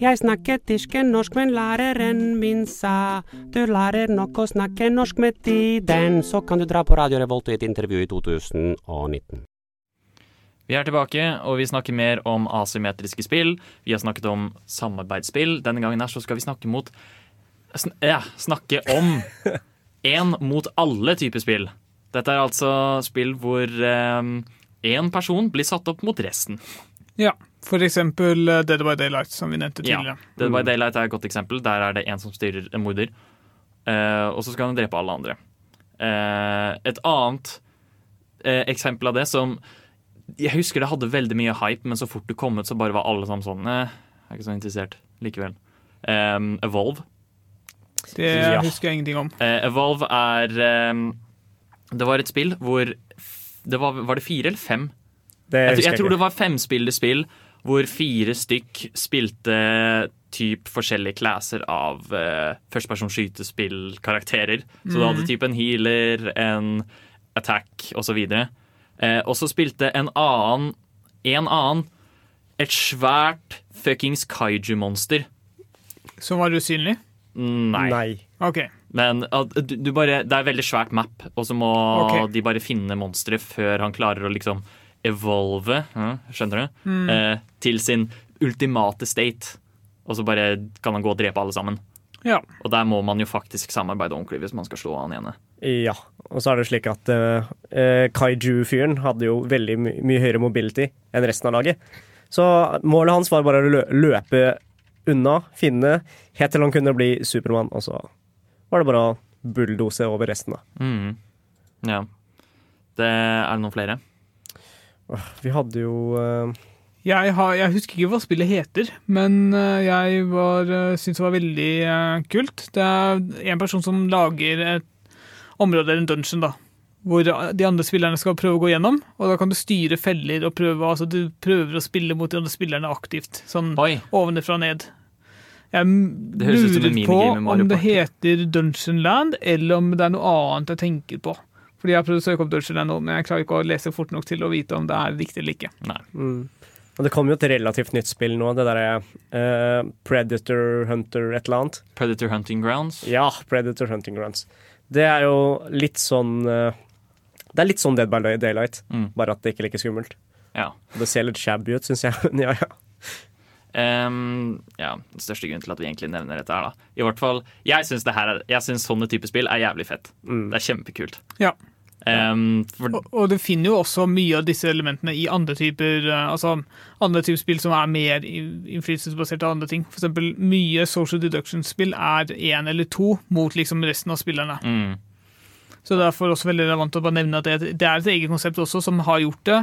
Jeg snakket ikke norsk, men læreren min sa du lærer nok å snakke norsk med tiden. Så kan du dra på Radio Revolt i et intervju i 2019. Vi er tilbake, og vi snakker mer om asymmetriske spill. Vi har snakket om samarbeidsspill. Denne gangen her så skal vi snakke mot sn ja, Snakke om én mot alle typer spill. Dette er altså spill hvor én person blir satt opp mot resten. Ja, for eksempel eh, Dead by Daylight, som vi nevnte tidligere. Ja. Dead by Daylight er et godt eksempel. Der er det en som styrer en morder, Uh, og så skal han drepe alle andre. Uh, et annet uh, eksempel av det som Jeg husker det hadde veldig mye hype, men så fort det kom ut, så bare var alle sammen sånn eh, Jeg er ikke så interessert likevel. Um, Evolve. Det Ja. husker jeg ingenting om. Eh, Evolve er um, Det var et spill hvor f- det var, var det fire eller fem? Det Jeg, jeg, jeg tror ikke. det var femspillerspill hvor fire stykk spilte typ forskjellige klasser av uh, førstepersons skytespillkarakterer. Så du hadde typ en healer, en attack osv. Uh, og så spilte en annen en annen et svært fuckings kaiju-monster. Som var usynlig? Nei. Nei. Okay. Men du, du bare, det er veldig svært map, og så må okay. de bare finne monsteret før han klarer å liksom evolve, skjønner du, eh, til sin ultimate state. Og så bare kan han gå og drepe alle sammen. Ja. Og der må man jo faktisk samarbeide ordentlig hvis man skal slå han ene. Ja. Og så er det slik at eh, eh, Kaiju-fyren hadde jo veldig my mye høyere mobility enn resten av laget. Så målet hans var bare å lø løpe unna, finne, helt til han kunne bli Supermann, og så var det bare å bulldose over resten, da. Mm. Ja. Det er det noen flere? Vi hadde jo eh, Jeg, har, jeg husker ikke hva spillet heter, men eh, jeg var, eh, syntes det var veldig kult. Det er en person som lager et område, en dungeon, da. Hvor de andre spillerne skal prøve å gå gjennom. Og da kan du styre feller og prøve altså Du prøver å spille mot de andre spillerne aktivt. Sånn Oi! ovenfra og ned. Jeg lurer på om det heter Dungeon Land, eller om det er noe annet jeg tenker på. Fordi Jeg har prøvd å søke opp nå, men jeg klarer ikke å lese fort nok til å vite om det er riktig eller ikke. Nei. Og det kom jo et relativt nytt spill nå, det derre uh, Predator Hunter et eller annet. Predator Hunting Grounds. Ja, Predator Hunting Grounds. Det er jo litt sånn uh, Det er litt sånn Dead by Daylight, Mm. bare at det ikke er like skummelt. Ja. Det ser litt shabby ut, syns jeg. Men ja, ja. Um, ja, Den største grunnen til at vi egentlig nevner dette her, da. I hvert fall, Jeg syns sånne type spill er jævlig fett. Det er kjempekult. Ja. Ehm, for, Og, og du finner jo også mye av disse elementene i andre typer eh, altså andre typer spill som er mer innflytelsesbasert av andre ting. Eksempel mye social deduction-spill er én eller to mot liksom resten av spillerne. mm, Så det er derfor også veldig relevant å bare nevne at det, det er et eget konsept også som har gjort det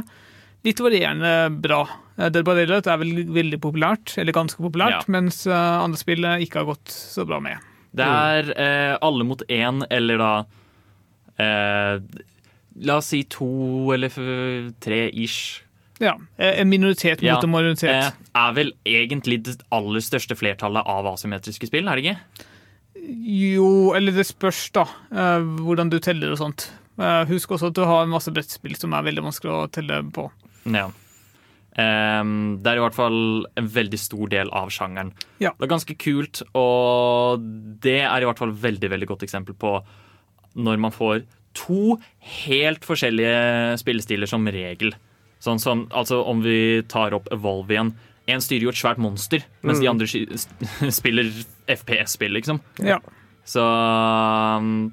litt varierende bra. Det Dead by Daylight er vel veldig populært, eller ganske populært, Ja. mens eh, andre spill eh, ikke har gått så bra med. det er eh, alle mot én, eller da eh, La oss si to eller tre ish. Ja, En minoritet mot Ja, en majoritet. eh, er vel egentlig det aller største flertallet av asymmetriske spill, er det ikke? Jo, eller det spørs, da. eh, hvordan du teller og sånt. Eh, husk også at du har en masse brettspill som er veldig vanskelig å telle på. Ja. Um, det er i hvert fall en veldig stor del av sjangeren. Ja. Det er ganske kult, og det er i hvert fall veldig veldig godt eksempel på når man får to helt forskjellige spillestiler som regel. Sånn som, altså Om vi tar opp Evolve igjen. En styrer jo et svært monster, mens de andre spiller FPS-spill, liksom. Ja. Så um,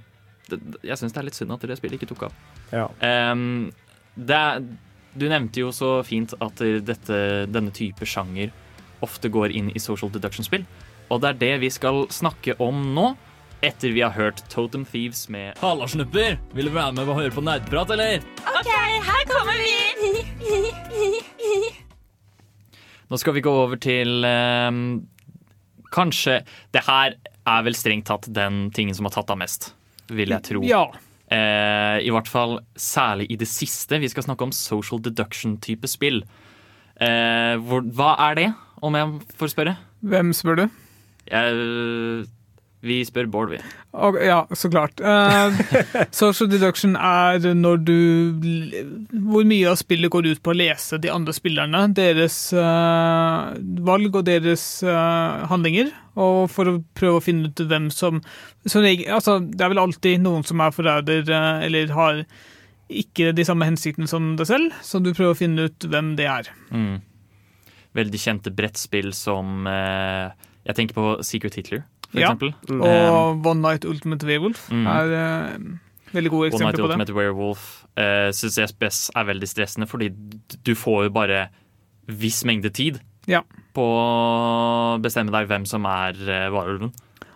det, jeg syns det er litt synd at det spillet ikke tok av. Ja. Um, er, du nevnte jo så fint at dette, denne type sjanger ofte går inn i social deduction-spill. Og det er det vi skal snakke om nå, etter vi har hørt Totem Thieves med Halla, snupper! Vil du være med og høre på nerdprat, eller? OK, her kommer vi! Nå skal vi gå over til ehm, Kanskje Det her er vel strengt tatt den tingen som har tatt av mest, vil jeg tro. Ja. Eh, I hvert fall særlig i det siste. Vi skal snakke om social deduction-type spill. Eh, hvor, hva er det, om jeg får spørre? Hvem spør du? Jeg, vi spør Bård, vi. Og, ja, så klart. Uh, social deduction er når du Hvor mye av spillet går ut på å lese de andre spillerne, deres uh, valg og deres uh, handlinger, og for å prøve å finne ut hvem som, som altså, Det er vel alltid noen som er forræder eller har ikke de samme hensiktene som deg selv, så du prøver å finne ut hvem det er. Mm. Veldig kjente brettspill som Jeg tenker på Secret Hitler, for Ja. eksempel. Og One Night Ultimate Werewolf Mm. er uh, veldig gode eksempler på det. One Night Ultimate Werewolf uh, syns SPS er veldig stressende, fordi du får jo bare viss mengde tid Ja. på å bestemme deg hvem som er uh, varulven.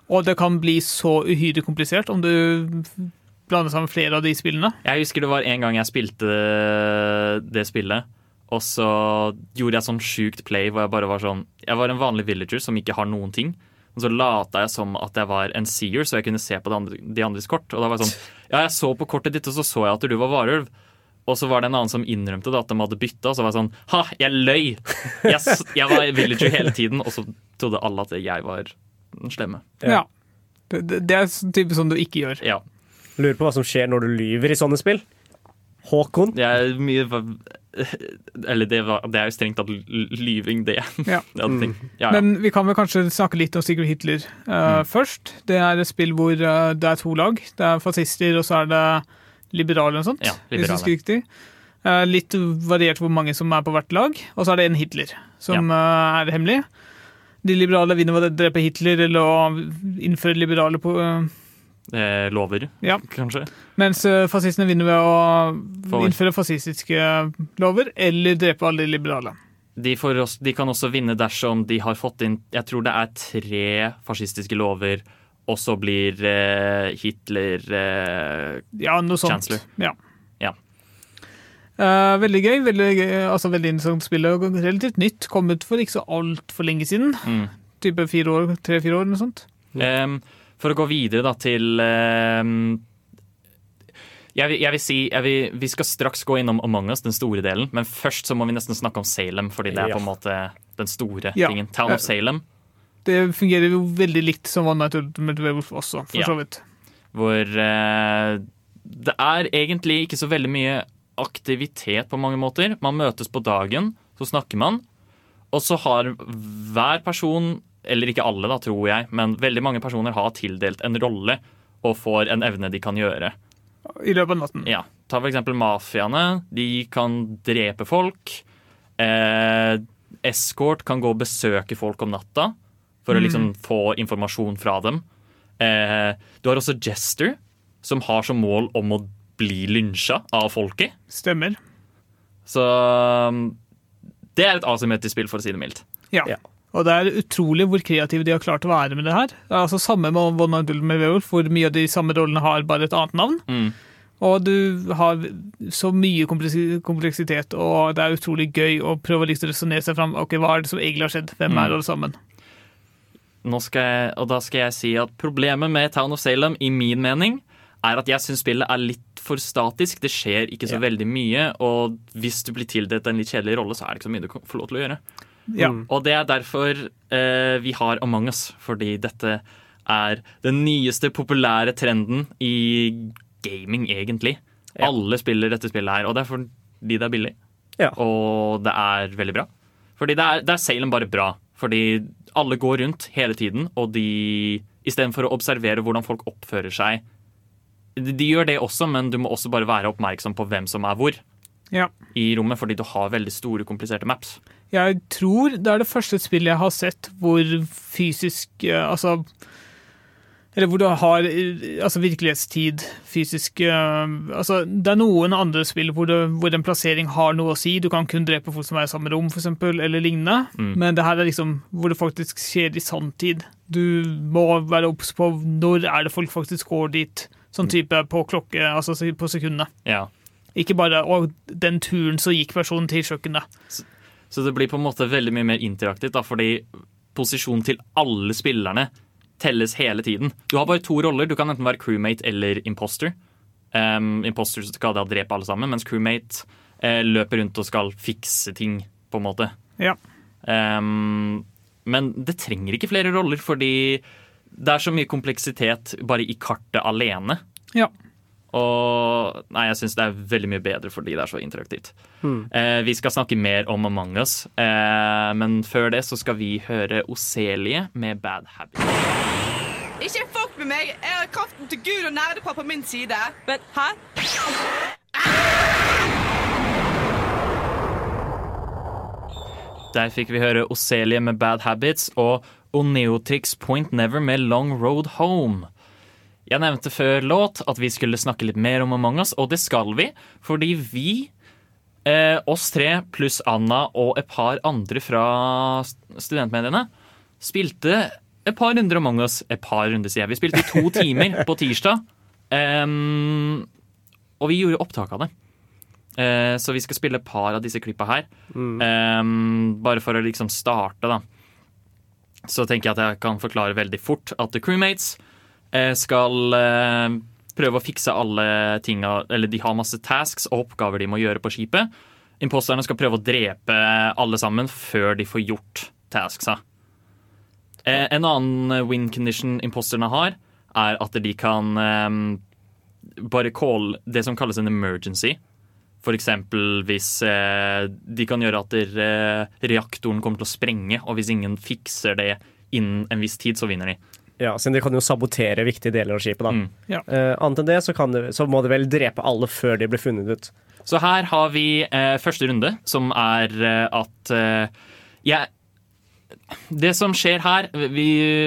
Og det kan bli så uhyre komplisert om du blander sammen flere av de spillene. Jeg husker det var en gang jeg spilte det spillet, og så gjorde jeg sånn sjukt play hvor jeg bare var sånn Jeg var en vanlig villager som ikke har noen ting. Og så lata jeg som at jeg var en seer, så jeg kunne se på de, andre, de andres kort. Og da var jeg sånn Ja, jeg så på kortet ditt, og så så jeg at du var varulv. Og så var det en annen som innrømte det, at de hadde bytta, og så var jeg sånn Ha, jeg løy! Jeg, jeg var villager hele tiden, og så trodde alle at jeg var den slemme. Ja. Det, det, er er sånn som du ikke gjør. Ja. Lurer på hva som skjer når du lyver i sånne spill. Håkon? Det er mye Eller det, var, det er jo strengt tatt lyving, det. Ja. Tenkt. Ja, ja. Men vi kan vel kanskje snakke litt om Sigurd Hitler eh, først. Det er et spill hvor uh, det er to lag. Det er fascister, og så er det liberale og sånt. Ja, liberale. Eh, litt variert hvor mange som er på hvert lag. Og så er det en Hitler, som er hemmelig. De liberale vinner ved å drepe Hitler eller å innføre liberale på, eh, lover, Ja. kanskje. Mens eh, fascistene vinner ved å For- innføre fascistiske lover eller drepe alle de liberale. De, også, de kan også vinne dersom de har fått inn Jeg tror det er tre fascistiske lover, og så blir eh, Hitler eh, Ja, noe sånt. Chancellor. Ja. Ja. Uh, veldig gøy. Veldig, gøy, altså veldig interessant spill. Relativt nytt. Kommet for ikke så altfor lenge siden. mm. Type fire år, tre-fire år, noe sånt. Em, For å gå videre da til em, jeg, vil, jeg vil si jeg vil, Vi skal straks gå innom Among us, den store delen. Men først så må vi nesten snakke om Salem, fordi det er på en måte den store Ja. tingen. Town of Salem. Det fungerer jo veldig likt som One Night Ultimate Werewolf også, for Ja. så vidt. Hvor eh, det er egentlig ikke så veldig mye aktivitet på mange måter. Man møtes på dagen, så snakker man. Og så har hver person, eller ikke alle da, tror jeg, men veldig mange personer har tildelt en rolle og får en evne de kan gjøre. I løpet av natten. Ja, Ta for eksempel mafiaene. De kan drepe folk. Eh, Escort kan gå og besøke folk om natta for å liksom få informasjon fra dem. Eh, du har også Jester, som har som mål om å bli lynsja av folket. Stemmer. Så um, det er et asymmetrisk spill, for å si det mildt. Ja. Ja. Og det er utrolig hvor kreative de har klart å være med det her. Det er altså Samme med One Night med Werewolf, hvor mye av de samme rollene har bare et annet navn. Mm. Og du har så mye kompleksitet, og det er utrolig gøy å prøve å liksom resonnere seg fram. Ok, hva er det som egentlig har skjedd? Hvem Mm. er alle sammen? Nå skal jeg, og da skal jeg si at problemet med Town of Salem, i min mening, er at jeg syns spillet er litt for statisk. Det skjer ikke så Ja. veldig mye. Og hvis du blir tildelt en litt kjedelig rolle, så er det ikke så mye du får lov til å gjøre. Ja. Og det er derfor eh, vi har Among us, fordi dette er den nyeste populære trenden i gaming, egentlig. Ja. Alle spiller dette spillet her, og det er fordi det er billig. Ja. Og det er veldig bra. Fordi det er, det er Salem bare bra. Fordi alle går rundt hele tiden, og de Istedenfor å observere hvordan folk oppfører seg de, de gjør det også, men du må også bare være oppmerksom på hvem som er hvor Ja. i rommet, fordi du har veldig store, kompliserte maps. Jeg tror det er det første spillet jeg har sett hvor fysisk eh, Altså Eller hvor du har eh, altså virkelighetstid, fysisk eh, Altså, det er noen andre spill hvor, det, hvor en plassering har noe å si. Du kan kun drepe folk som er i samme rom, eksempel, eller lignende. Mm. Men det her er liksom hvor det faktisk skjer i sanntid. Du må være obs på når er det folk faktisk går dit. Sånn type på klokke, altså på sekundene. Ja. Ikke bare 'å, den turen så gikk personen til kjøkkenet'. Så det blir på en måte veldig mye mer interaktivt, da, fordi posisjonen til alle spillerne telles hele tiden. Du har bare to roller. Du kan enten være crewmate eller imposter. Um, imposter skal da drepe alle sammen, mens crewmate uh, løper rundt og skal fikse ting, på en måte. Ja. Um, men det trenger ikke flere roller, fordi det er så mye kompleksitet bare i kartet alene. Ja. Og nei, jeg syns det er veldig mye bedre fordi det er så interaktivt. Eh, vi skal snakke mer om Among us, eh, men før det så skal vi høre Oselie med Bad Habit. Ikke fuck med meg! Jeg har kraften til Gud og nerdepar på min side. Men hæ? Der fikk vi høre Oselie med Bad Habits og Oneotrix Point Never med Long Road Home. Jeg nevnte før låt at vi skulle snakke litt mer om Among us, og det skal vi, fordi vi, eh, oss tre pluss Anna og et par andre fra studentmediene, spilte et par runder Among us. Et par runder, sier jeg. Vi spilte i to timer på tirsdag, Um, og vi gjorde opptak av det. Uh, så vi skal spille et par av disse klippa her. Em, bare for å liksom starte, da. Så tenker jeg at jeg kan forklare veldig fort at The Crewmates skal eh, prøve å fikse alle tinga Eller de har masse tasks og oppgaver de må gjøre på skipet. Imposterne skal prøve å drepe alle sammen før de får gjort tasksa. Eh, en annen win condition imposterne har, er at de kan eh, bare call det som kalles en emergency. Eksempel hvis eh, de kan gjøre at eh, reaktoren kommer til å sprenge, og hvis ingen fikser det innen en viss tid, så vinner de. Ja, siden de kan jo sabotere viktige deler av skipet. da. Mm. Ja. Uh, annet enn det så, kan det, så må de vel drepe alle før de blir funnet ut. Så her har vi uh, første runde, som er uh, at jeg Det som skjer her vi,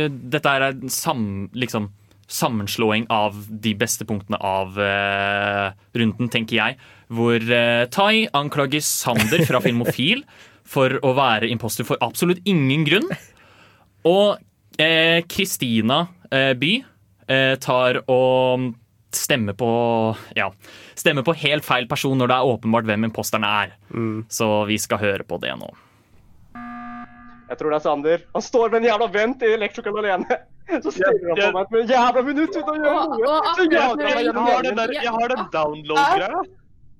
Dette er en sam, liksom, sammenslåing av de beste punktene av runden, tenker jeg. Hvor Tai anklager Sander fra Filmofil for å være imposter for absolutt ingen grunn. Og Kristina eh, By eh, tar og stemmer på Ja, stemmer på helt feil person når det er åpenbart hvem imposterne er. Så vi skal høre på det nå. Jeg tror det er Sander. Han står med en jævla vent i Electrical alene. Så stirrer han på meg med en jævla minutt uten å gjøre noe. Så jeg- jeg har den der- jeg har den download-greia.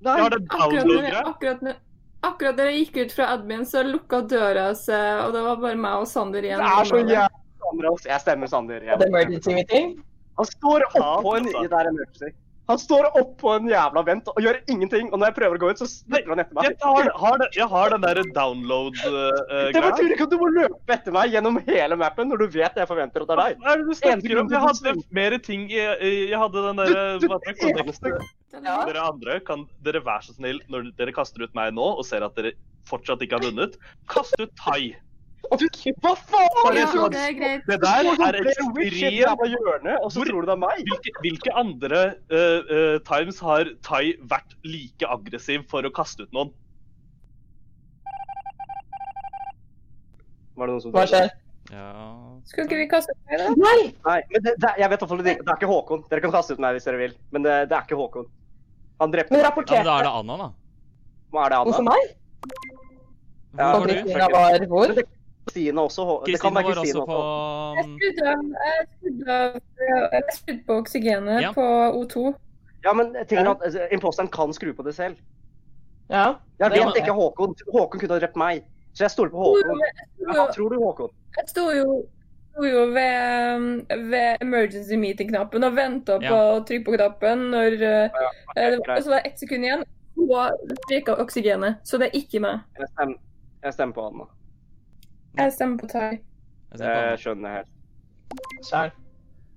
Jeg har den Akkurat når, download-greia. akkurat, når, jeg gikk ut fra admin, så lukka døra seg, og det var bare meg og Sander igjen. Det er så jævla Sander, altså. Jeg stemmer Sander. Jeg emergency meeting? Han står oppå en Det er emergency. Han står oppå en jævla vent og gjør ingenting. Og når jeg prøver å gå ut, så stikker han etter meg. Jeg har, har jeg har den der download-greia. Det betyr ikke at du må løpe etter meg gjennom hele mappen når du vet jeg forventer at det er deg. Hva er det du snakker om? Jeg hadde mer ting Jeg, jeg hadde den derre det, Connect. Dere andre, kan dere være så snill, når dere kaster ut meg nå og ser at dere fortsatt ikke har vunnet, kast ut Tai. Hva faen? Ja, det er greit. Det der er ekstremt hjørnet, og så Hvor- tror du det er meg? Hvilke, hvilke andre uh, uh, times har Tai vært like aggressiv for å kaste ut noen? Var det noen som Hva skjer? Skulle ikke vi kaste meg, da? Nei! Nei, men det, det, jeg vet det, det er ikke Håkon. Dere kan kaste ut meg hvis dere vil, men det, det er ikke Håkon. Han drepte Men meg. men da er det Anna, da. Hva er det, Anna? Hvorfor meg? Ja, Kristina var hvor? Kristina også. Det kan være var også på. Jeg skrudde på oksygenet Ja. på O2. Ja, men tingen at altså, imposteren kan skru på det selv. Ja. Jeg det- vet ikke Håkon. Håkon kunne ha drept meg. Så jeg stoler på Håkon. Hva tror du, Håkon? Jeg sto jo, sto jo ved, ved emergency meeting-knappen og venta på å trykke på knappen når ja, det var, Så var det ett sekund igjen, og streka oksygenet. Så det er ikke meg. Jeg stemmer, jeg stemmer på Anna. Jeg stemmer på Tai. Jeg skjønner helt. Sjæl.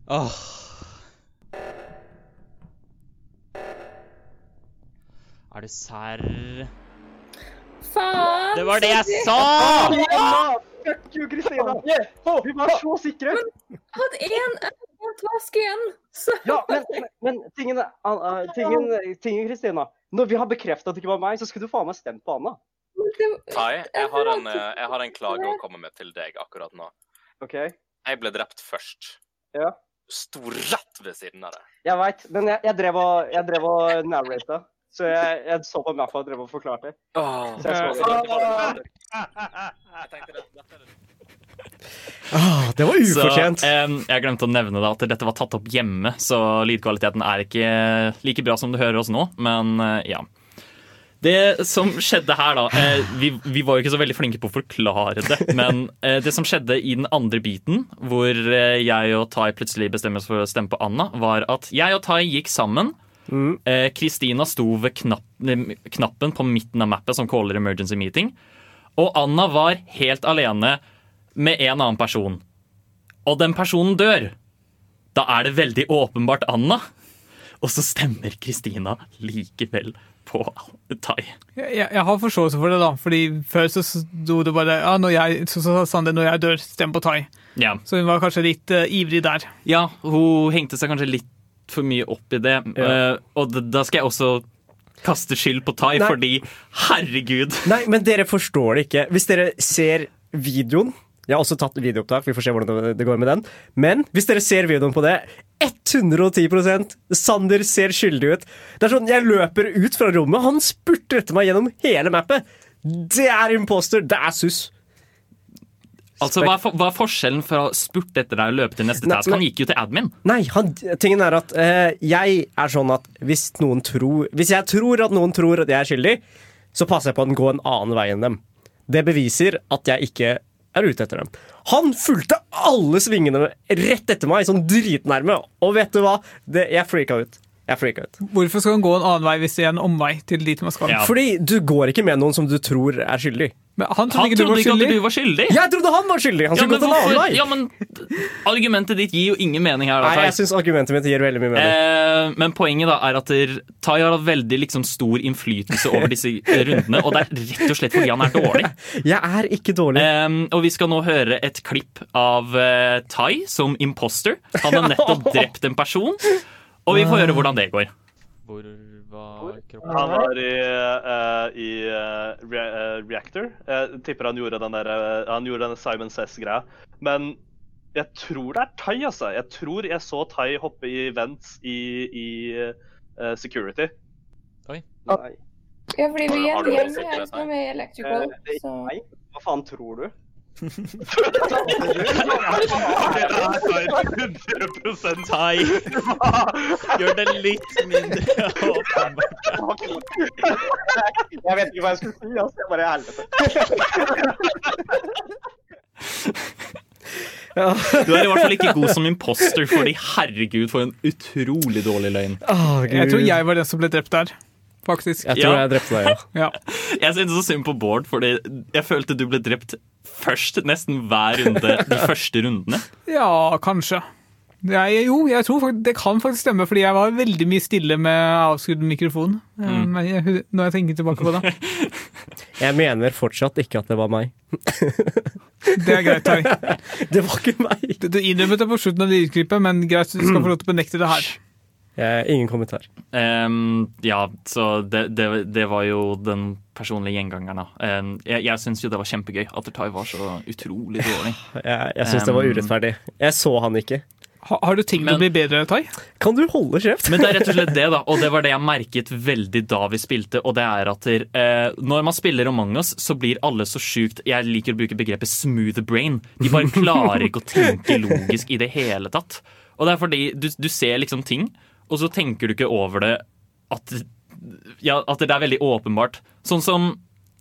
Åh. Er du sær? Faen! Det var det jeg sa! Anna! Fuck you, Kristina! Vi var så sikre! Jeg hadde én en task igjen. Så. Ja, men, men, men tingen, tingen, tingen, Kristina. Når vi har bekreftet at det ikke var meg, så skulle du faen meg stemt på Anna. Tai, jeg har, en, eh, jeg har en klage å komme med til deg akkurat nå. OK? Jeg ble drept først. Ja. Du sto rett ved siden av deg. Jeg veit, men jeg, jeg drev og, jeg drev og narrata. Så jeg, jeg så på mappa og drev og forklarte. Så jeg så det. Ah, det var ufortjent. Så, em, jeg glemte å nevne da at dette var tatt opp hjemme, så lydkvaliteten er ikke like bra som du hører oss nå, men eh, ja. Det som skjedde her, da eh, vi, vi var jo ikke så veldig flinke på å forklare det. Men eh, det som skjedde i den andre biten, hvor eh, jeg og Tai plutselig bestemmer oss for å stemme på Anna, var at jeg og Tai gikk sammen. Kristina Kristina sto ved knapp, knappen på midten av mappet som caller emergency meeting. Og Anna var helt alene med en annen person. Og den personen dør. Da er det veldig åpenbart Anna. Og så stemmer Kristina likevel på Tai. Jeg, jeg jeg har forståelse for det, da. Fordi før så sto det bare ja, når jeg, så, så sa Sander når jeg dør, stem på Tai. Ja. Så hun var kanskje litt uh, ivrig der. ja, hun hengte seg kanskje litt for mye opp i det. Ja. Uh, og da skal jeg også kaste skyld på Tai, Nei. fordi herregud Nei, men dere forstår det ikke. Hvis dere ser videoen Jeg har også tatt videoopptak, vi får se hvordan det- går med den. Men hvis dere ser videoen på det 110% Sander ser skyldig ut. Det er sånn, Jeg løper ut fra rommet, han spurter etter meg gjennom hele mappet. Det er imposter! Det er sus. Altså, hva er, for, hva er forskjellen fra å spurte etter deg og løpe til neste task? Han gikk jo til admin. Nei, han, tingen er at uh, jeg er sånn at hvis noen tror Hvis jeg tror at noen tror at jeg er skyldig, så passer jeg på å gå en annen vei enn dem. Det beviser at jeg ikke er ute etter dem. Han fulgte alle svingene rett etter meg, sånn dritnærme. Og vet du hva? Det, jeg freaka ut. Jeg freaka ut. Hvorfor skal han gå en annen vei hvis det er en omvei til dit man skal? Fordi du går ikke med noen som du tror er skyldig. Men han trodde Han ikke du trodde var ikke at du var skyldig. Jeg trodde han var skyldig! Han Ja, men hvorfor- ja, men argumentet ditt gir jo ingen mening her. Da, Nei, jeg synes argumentet mitt gir veldig mye mening. Eh, men poenget da er at Tai har hatt veldig liksom, stor innflytelse over disse eh, rundene, og det er rett og slett fordi han er dårlig. Jeg er ikke dårlig. Eh, og vi skal nå høre et klipp av uh, Tai som imposter. Han har nettopp drept en person, og vi får høre hvordan det går. Hvor var kroppen? Han var i, uh, i uh, re uh, Reactor. Jeg tipper han gjorde den der, eh, han gjorde denne Simon Says-greia. Men jeg tror det er Tai, altså. Jeg tror jeg så Tai hoppe i vents i, i eh, security. Oi. Nei. Ja, fordi vi er en gjeng her som er med i Electrical. Eh, Så. ikke. Hva faen tror du? Tai, gjør det litt mindre åpenbart. Jeg vet ikke hva jeg skulle si. Altså. Jeg bare helvete. Du er i hvert fall ikke god som imposter, fordi herregud, for en utrolig dårlig løgn. Jeg tror jeg var den som ble drept der. Faktisk. Jeg tror jeg drepte deg, ja. Ja. Jeg syntes så synd på Bård, fordi jeg følte du ble drept først nesten hver runde de første rundene. Ja, kanskje. Jeg, jo, jeg tror faktisk, det kan faktisk stemme, fordi jeg var veldig mye stille med avskrudd mikrofon. Eh, Mm. Men jeg, når jeg tenker tilbake på det. Jeg mener fortsatt ikke at det var meg. Det er greit, Tai. Det var ikke meg. Du, du innrømmet det på slutten av lydklippet, men greit, du skal få lov til å benekte det her. Jeg, ingen kommentar. Um, ja, så det, det, det var jo den personlige gjengangeren. da. Um, jeg jeg syns jo det var kjempegøy at Tai var så utrolig dårlig. Jeg, jeg syns det var Um, urettferdig. Jeg så han ikke. Har, har du tenkt å bli bedre, Tai? Kan du holde kjeft? Men det er rett og slett det, da. Og det var det jeg merket veldig da vi spilte. Og det er at der, eh, når man spiller Among us, så blir alle så sjukt Jeg liker å bruke begrepet smooth brain. De bare klarer ikke å tenke logisk i det hele tatt. Og det er fordi du, du ser liksom ting, og så tenker du ikke over det at, ja, at det er veldig åpenbart. Sånn som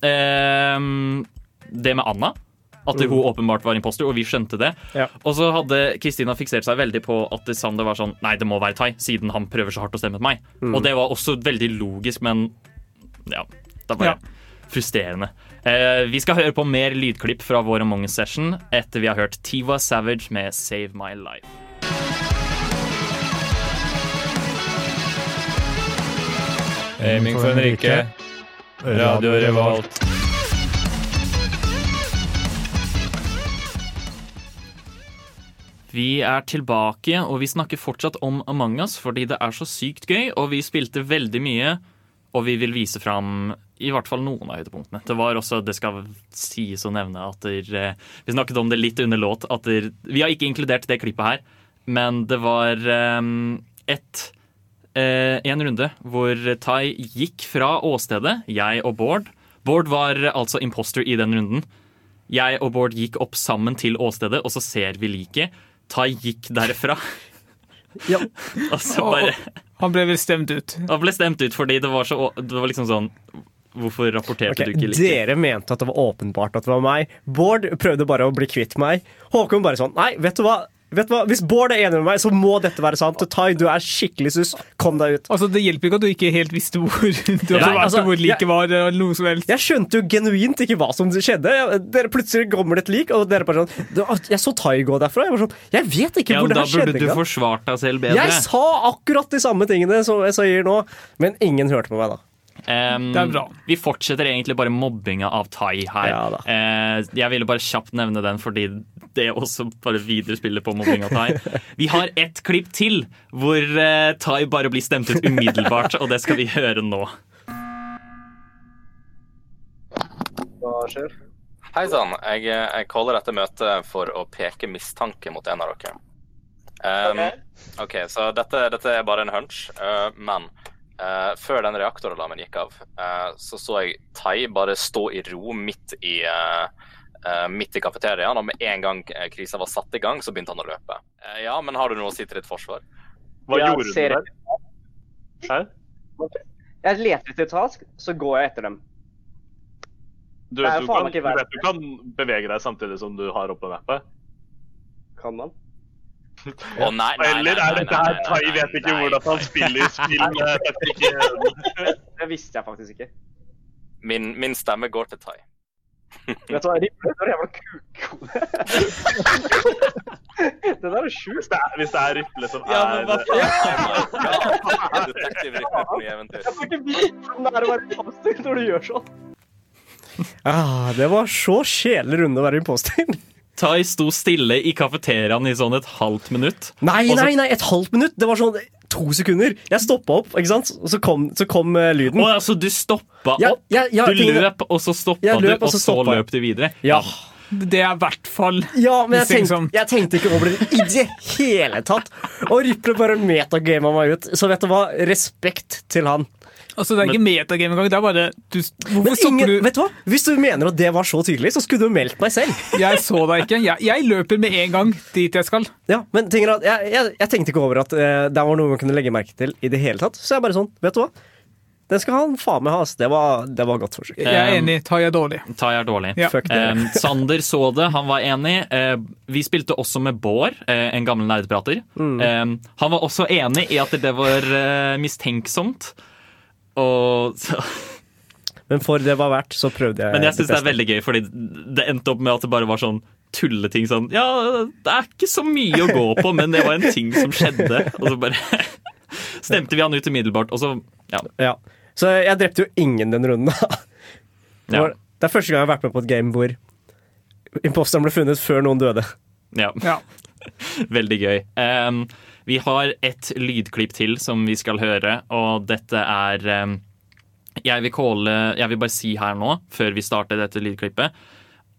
eh, det med Anna. At Mm. hun åpenbart var imposter, og vi skjønte det. Ja. Og så hadde Kristina fiksert seg veldig på at Sander var sånn Nei, det må være Tai, siden han prøver så hardt å stemme på meg. Mm. Og det var også veldig logisk, men ja, det var Ja. frustrerende. Eh, vi skal høre på mer lydklipp fra vår Among us-session etter vi har hørt Tiva Savage med Save My Life. Aiming for Henrike. Radio Revolt. Vi er tilbake, og vi snakker fortsatt om Among us fordi det er så sykt gøy, og vi spilte veldig mye, og vi vil vise fram i hvert fall noen av høydepunktene. Det var også, det skal sies å nevne at der, eh, Vi snakket om det litt under låt. At der, vi har ikke inkludert det klippet her, men det var um, et eh, en runde hvor Tai gikk fra åstedet, jeg og Bård. Bård var altså imposter i den runden. Jeg og Bård gikk opp sammen til åstedet, og så ser vi liket. Tai gikk derfra. og så bare Han ble vel stemt ut. Han ble stemt ut fordi det var så Det var liksom sånn Hvorfor rapporterte okay, du ikke like? Dere mente at det var åpenbart at det var meg. Bård prøvde bare å bli kvitt meg. Håkon bare sånn Nei, vet du hva? Vet du hva? Hvis Bård er enig med meg, så må dette være sant. Tai, du er skikkelig sus. Kom deg ut. Altså, Det hjelper ikke at du ikke helt visste hvor du hadde vært, altså, og hvor liket var. eller noe som helst. Jeg skjønte jo genuint ikke hva som skjedde. Jeg- Dere Plutselig kommer det et lik, og dere bare sånn Jeg så Tai gå derfra. Jeg var sånn Jeg vet ikke Ja, hvor det da her skjedde burde du forsvart deg selv bedre. Jeg sa akkurat de samme tingene som jeg sier nå, men ingen hørte på meg da. Um, Det er bra. Vi fortsetter egentlig bare mobbinga av Tai her. Ja uh, Eh, jeg ville bare kjapt nevne den fordi det også bare viderespiller på mobbing av Tai. Vi har ett klipp til hvor uh, Tai bare blir stemt ut umiddelbart, og det skal vi høre nå. Hva skjer? Hei sann. Jeg, jeg kaller dette møtet for å peke mistanke mot en av dere. Um, OK, så dette, dette er bare en hunch, uh, men uh, før den reaktoralarmen gikk av, uh, så så jeg Tai bare stå i ro midt i uh, uh, midt i kafeteriaen, og med en gang krisa var satt i gang, så begynte han å løpe. Uh, ja, men har du noe å si til ditt forsvar? Hva Jeg gjorde du der? Hæ? Jeg leter etter task, så går jeg etter dem. Du vet, du, kan, du vet du kan bevege deg samtidig som du har oppe mappet? Kan man? Å nei, nei, Eller er dette her Tai vet ikke hvordan han spiller spill Det visste jeg faktisk ikke. Min, min stemme går til Tai. Vet du hva, Riple, det er jævla kukkode. Det der er sjukt. Hvis det er, hvis det er Riple som Ja, er men hva faen? Detektiv Riple på nye eventyr. Jeg får ikke vite hvordan det er å være imposter når du gjør sånn. Ah, det var så kjedelig runde å være imposter. Tai sto stille i kafeteriaen i sånn et halvt minutt. Nei, nei, nei, et halvt minutt. Det var sånn to sekunder. Jeg stoppa opp, ikke sant? og så kom, så kom uh, lyden. Å, altså, du stoppa Ja, opp? ja, ja, du tingene- løp, og så stoppa løp, du, og og så så løp du videre? Ja. Det er i hvert fall Ja, men jeg tenkte, jeg tenkte ikke over det i det hele tatt. Og Riple bare metagama meg ut. Så vet du hva? Respekt til han. Altså, Det er ikke metagame engang. Det er bare du, Hvorfor Men ingen, du vet du hva? Hvis du mener at det var så tydelig, så skulle du meldt meg selv. Jeg så deg ikke. Jeg, jeg løper med en gang dit jeg skal. Ja, men ting er at jeg, jeg, jeg tenkte ikke over at uh, det var noe man kunne legge merke til i det hele tatt. Så jeg bare sånn, vet du hva? Den skal han faen meg ha. Det var, det var godt forsøk. Jeg er enig. Tai er dårlig. Tai er dårlig. Ja. Fuck det. Eh, Sander så det, han var enig. Eh, vi spilte også med Bård, eh, en gammel nerdeprater. Mm. Eh, han var også enig i at det var eh, mistenksomt. Og så Men for det var verdt, så prøvde jeg Men jeg syns det er veldig gøy, fordi det endte opp med at det bare var sånn tulleting sånn Ja, det er ikke så mye å gå på, men det var en ting som skjedde. Og så bare stemte vi han ut umiddelbart, og så Ja. Ja. Så jeg drepte jo ingen den runden. da. Det, Ja. det er første gang jeg har vært med på et game hvor imposteren ble funnet før noen døde. ja. Ja. Veldig gøy. Em, vi har et lydklipp til som vi skal høre, og dette er jeg, vil kåle, jeg vil bare si her nå, før vi starter dette lydklippet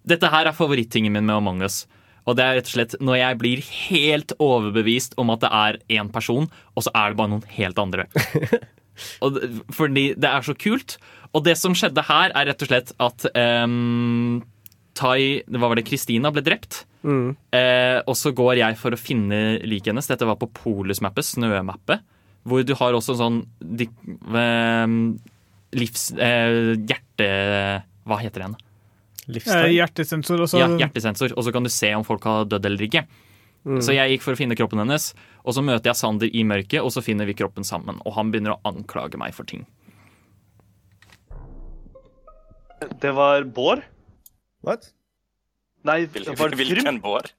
Dette her er favorittingen min med Among us. Og det er rett og slett når jeg blir helt overbevist om at det er én person, og så er det bare noen helt andre. Og fordi det er så kult. Og det som skjedde her, er rett og slett at um, Tai Hva var det? Kristina ble drept. Eh, og så går jeg for å finne liket hennes. Dette var på Polus-mappet, snømappet. hvor du har også en sånn de, eh, livs... Eh, hjerte... Hva heter det igjen? Eh, hjertesensor og så Ja, hjertesensor. Og så kan du se om folk har dødd eller ikke. Mm. Så jeg gikk for å finne kroppen hennes, og så møter jeg Sander i mørket, og så finner vi kroppen sammen. Og han begynner å anklage meg for ting. Det var Bård. What? Nei, Hvil- det var hvilken Bård?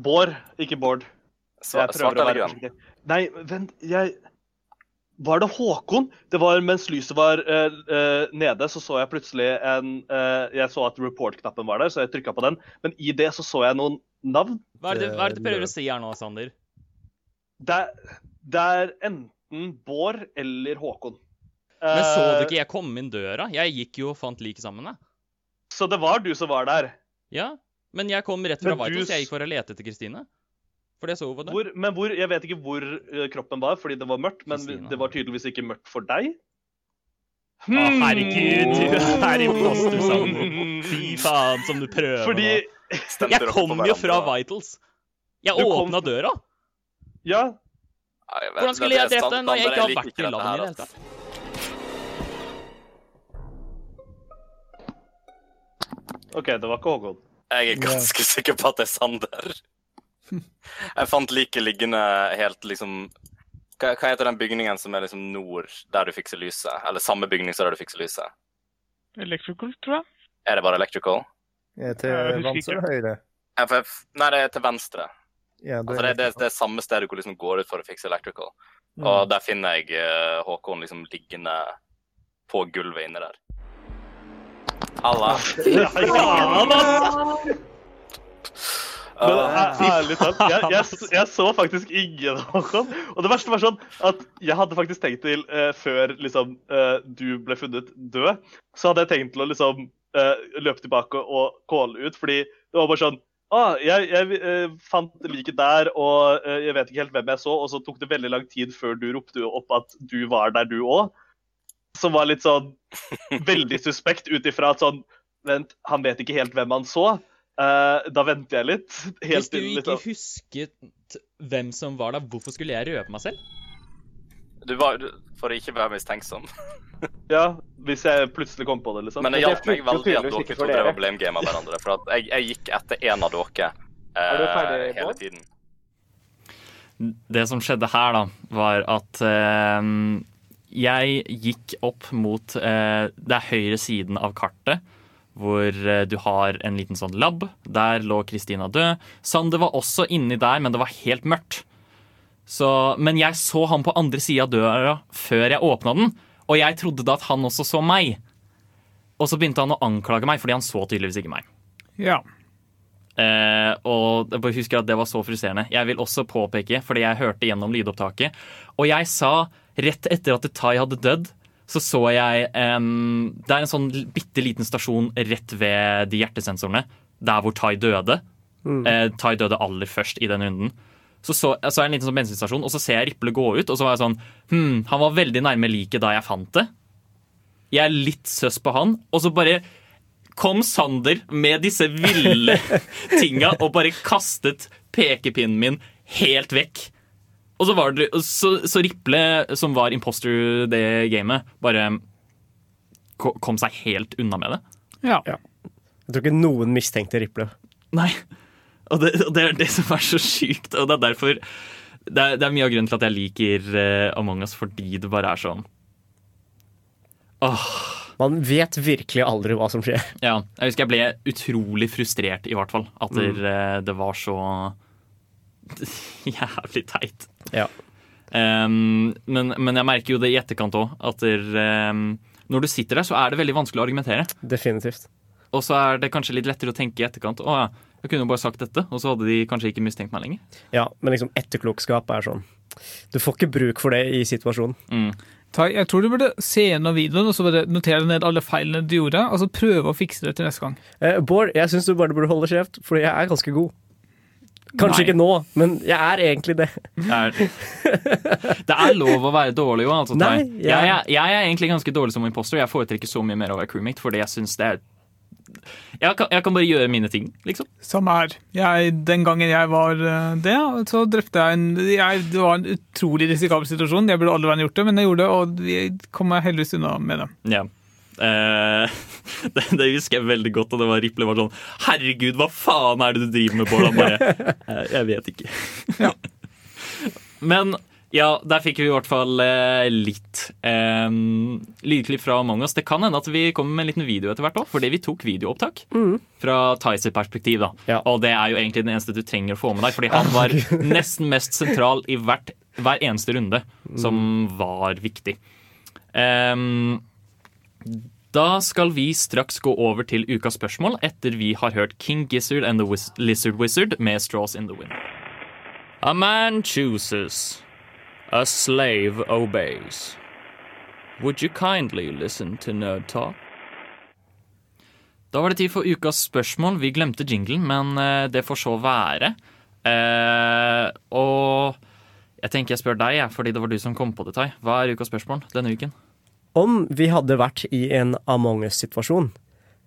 Bård, ikke Bård. Sva- svart eller grønn? Nei, vent, jeg Var det Håkon? Det var mens lyset var uh, uh, nede, så så jeg plutselig en uh, Jeg så at report-knappen var der, så jeg trykka på den. Men i det så så jeg noen navn. Hva er det, hva er det du prøver å si her nå, Sander? Det, det er enten Bård eller Håkon. Men så du ikke jeg kom inn døra? Jeg gikk jo og fant liket sammen, jeg. Så det var du som var der? Ja, men jeg kom rett fra Men du Vitals. Jeg gikk for å lete etter Kristine. Fordi jeg så henne der. Hvor, men hvor, jeg vet ikke hvor eh, kroppen var, fordi det var mørkt. Men det var tydeligvis ikke mørkt for deg. Å, herregud, Her er imposter, Sander. Fy faen, som du prøver Fordi nå. Jeg kom jo fra Vitals. Jeg Du kom- døra. Ja. Hvordan skulle jeg drept den når jeg ikke har vært i landet i det hele tatt? OK, det var ikke Håkon. Jeg er ganske sikker på at det er Sander. Jeg fant liket liggende helt liksom hva, hva heter den bygningen som er liksom nord, der du fikser lyset? Eller samme bygning som der du fikser lyset? Electrical, tror jeg. Er det bare electrical? Er til venstre eller høyre? FF, nei, det er til venstre. Ja, Altså, det, det, det er samme stedet hvor du liksom går ut for å fikse electrical. Mm. Og der finner jeg eh, Håkon liksom liggende på gulvet inne der. Halla. Men æ- ærlig talt, jeg, jeg, jeg så faktisk ingen Håkon. Og det verste var sånn at jeg hadde faktisk tenkt til, uh, før liksom, uh, du ble funnet død, så hadde jeg tenkt til å liksom uh, løpe tilbake og calle ut, fordi det var bare sånn ah, jeg, jeg eh, fant liket der, og eh, jeg vet ikke helt hvem jeg så, og så tok det veldig lang tid før du ropte opp at du var der, du òg. Som var litt sånn veldig suspekt ut ifra at sånn Vent, han vet ikke helt hvem han så. Uh, da venter jeg litt. Hvis Helt du til ikke liksom husket hvem som var der, hvorfor skulle jeg røpe meg selv? Du var, for å ikke være mistenksom. Ja, hvis jeg plutselig kom på det, liksom. Men det hjalp meg veldig at dere to drev og blame-gama hverandre. For at jeg, jeg gikk etter en av dere Er eh, ferdig, hele tiden. Det som skjedde her, da, var at eh, jeg gikk opp mot eh, Det er høyre siden av kartet, hvor eh, du har en liten sånn lab. Der lå Kristina død. Sander var også inni der, men det var helt mørkt. Så, men jeg så han på andre sida av døra før jeg åpna den, og jeg trodde da at han også så meg. Og så begynte han å anklage meg, fordi han så tydeligvis ikke meg. Ja. Eh, og jeg husker at det var så frustrerende. Jeg vil også påpeke, fordi jeg hørte gjennom lydopptaket, og jeg sa rett etter at Tai hadde dødd, så så jeg em, Det er en sånn bitte liten stasjon rett ved de hjertesensorene, der hvor Tai døde. Mm. Eh, tai døde aller først i den runden. Så, så, så er det en liten sånn bensinstasjon, og så ser jeg Riple gå ut, og så var jeg sånn Hm, han var veldig nærme liket da jeg fant det. Jeg er litt søs på han, og så bare kom Sander med disse ville tinga og bare kastet pekepinnen min helt vekk. Og så var det Så, så Riple, som var imposter det gamet, bare kom seg helt unna med det. Ja. Jeg tror ikke noen mistenkte Riple. Nei. Og det, og det er det som er så sjukt, og det er derfor Det er, det er mye av grunnen til at jeg liker eh, Among us, fordi det bare er sånn Åh. Man vet virkelig aldri hva som skjer. Ja, jeg husker jeg ble utrolig frustrert, i hvert fall. At det, eh, det var så jævlig teit. Ja. Um, men, men jeg merker jo det i etterkant òg, at der, um, når du sitter der, så er det veldig vanskelig å argumentere. Definitivt. Og så er det kanskje litt lettere å tenke i etterkant. Å ja, jeg kunne jo bare sagt dette, og så hadde de kanskje ikke mistenkt meg lenger. Ja, men liksom etterklokskap er sånn Du får ikke bruk for det i situasjonen. Tai, jeg tror du burde se gjennom videoen og så bare notere ned alle feilene du gjorde, og så prøve å fikse det til neste gang. Eh, Bård, jeg syns du bare burde holde kjeft, for jeg er ganske god. Kanskje Nei. ikke nå, men jeg er egentlig det. Det er, det er lov å være dårlig òg. Altså, Nei, jeg... jeg- Jeg, jeg er egentlig ganske dårlig som imposter. Jeg foretrekker så mye mer å være crewmate, fordi jeg syns det er jeg kan, jeg kan bare gjøre mine ting, liksom. Samme her. Jeg, den gangen jeg var eh, det, så drepte jeg en jeg, Det var en utrolig risikabel situasjon. Jeg burde aldri vært gjort det, men jeg gjorde det, og vi kom meg heldigvis unna med det. Ja. Eh, det, det husker jeg veldig godt, og det var Riple var sånn Herregud, hva faen er det du driver med, Bård? Han bare «Eh, Jeg vet ikke. Men ja, der fikk vi i hvert fall eh, litt eh, lydklipp fra Among us. Det kan hende at vi kommer med en liten video etter hvert òg, fordi vi tok videoopptak. Mm. Fra Thais perspektiv, da. Og det er jo egentlig den eneste du trenger å få med deg, fordi han var nesten mest sentral i hvert, hver eneste runde, som var viktig. Ehm, da skal vi straks gå over til ukas spørsmål etter vi har hørt King Gizzard and the Wiz Lizard Wizard med Straws in the Wind. A man chooses, a slave obeys. Would you kindly listen to Nerd Talk? Da var det tid for ukas spørsmål. Vi glemte jinglen, men eh, det får så være. Eh, og jeg tenker jeg spør deg, fordi det var du som kom på det, Tai. Hva er ukas spørsmål denne uken? Om vi hadde vært i en Among us-situasjon,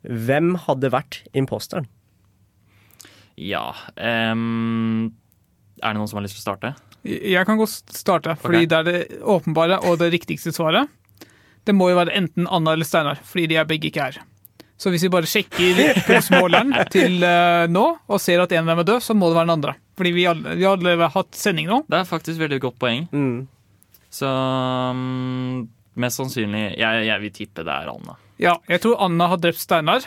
hvem hadde vært imposteren? Ja um, Er det noen som har lyst til å starte? Jeg kan godt starte, fordi okay. det er det åpenbare og det riktigste svaret. Det må jo være enten Anna eller Steinar, fordi de er begge ikke her. Så hvis vi bare sjekker postmåleren til eh, nå og ser at en av dem er død, så må det være den andre. Fordi vi alle, vi har alle hatt sending nå. Det er faktisk veldig godt poeng. Så mm, mest sannsynlig jeg, jeg vil tippe det er Anna. Ja, jeg tror Anna har drept Steinar.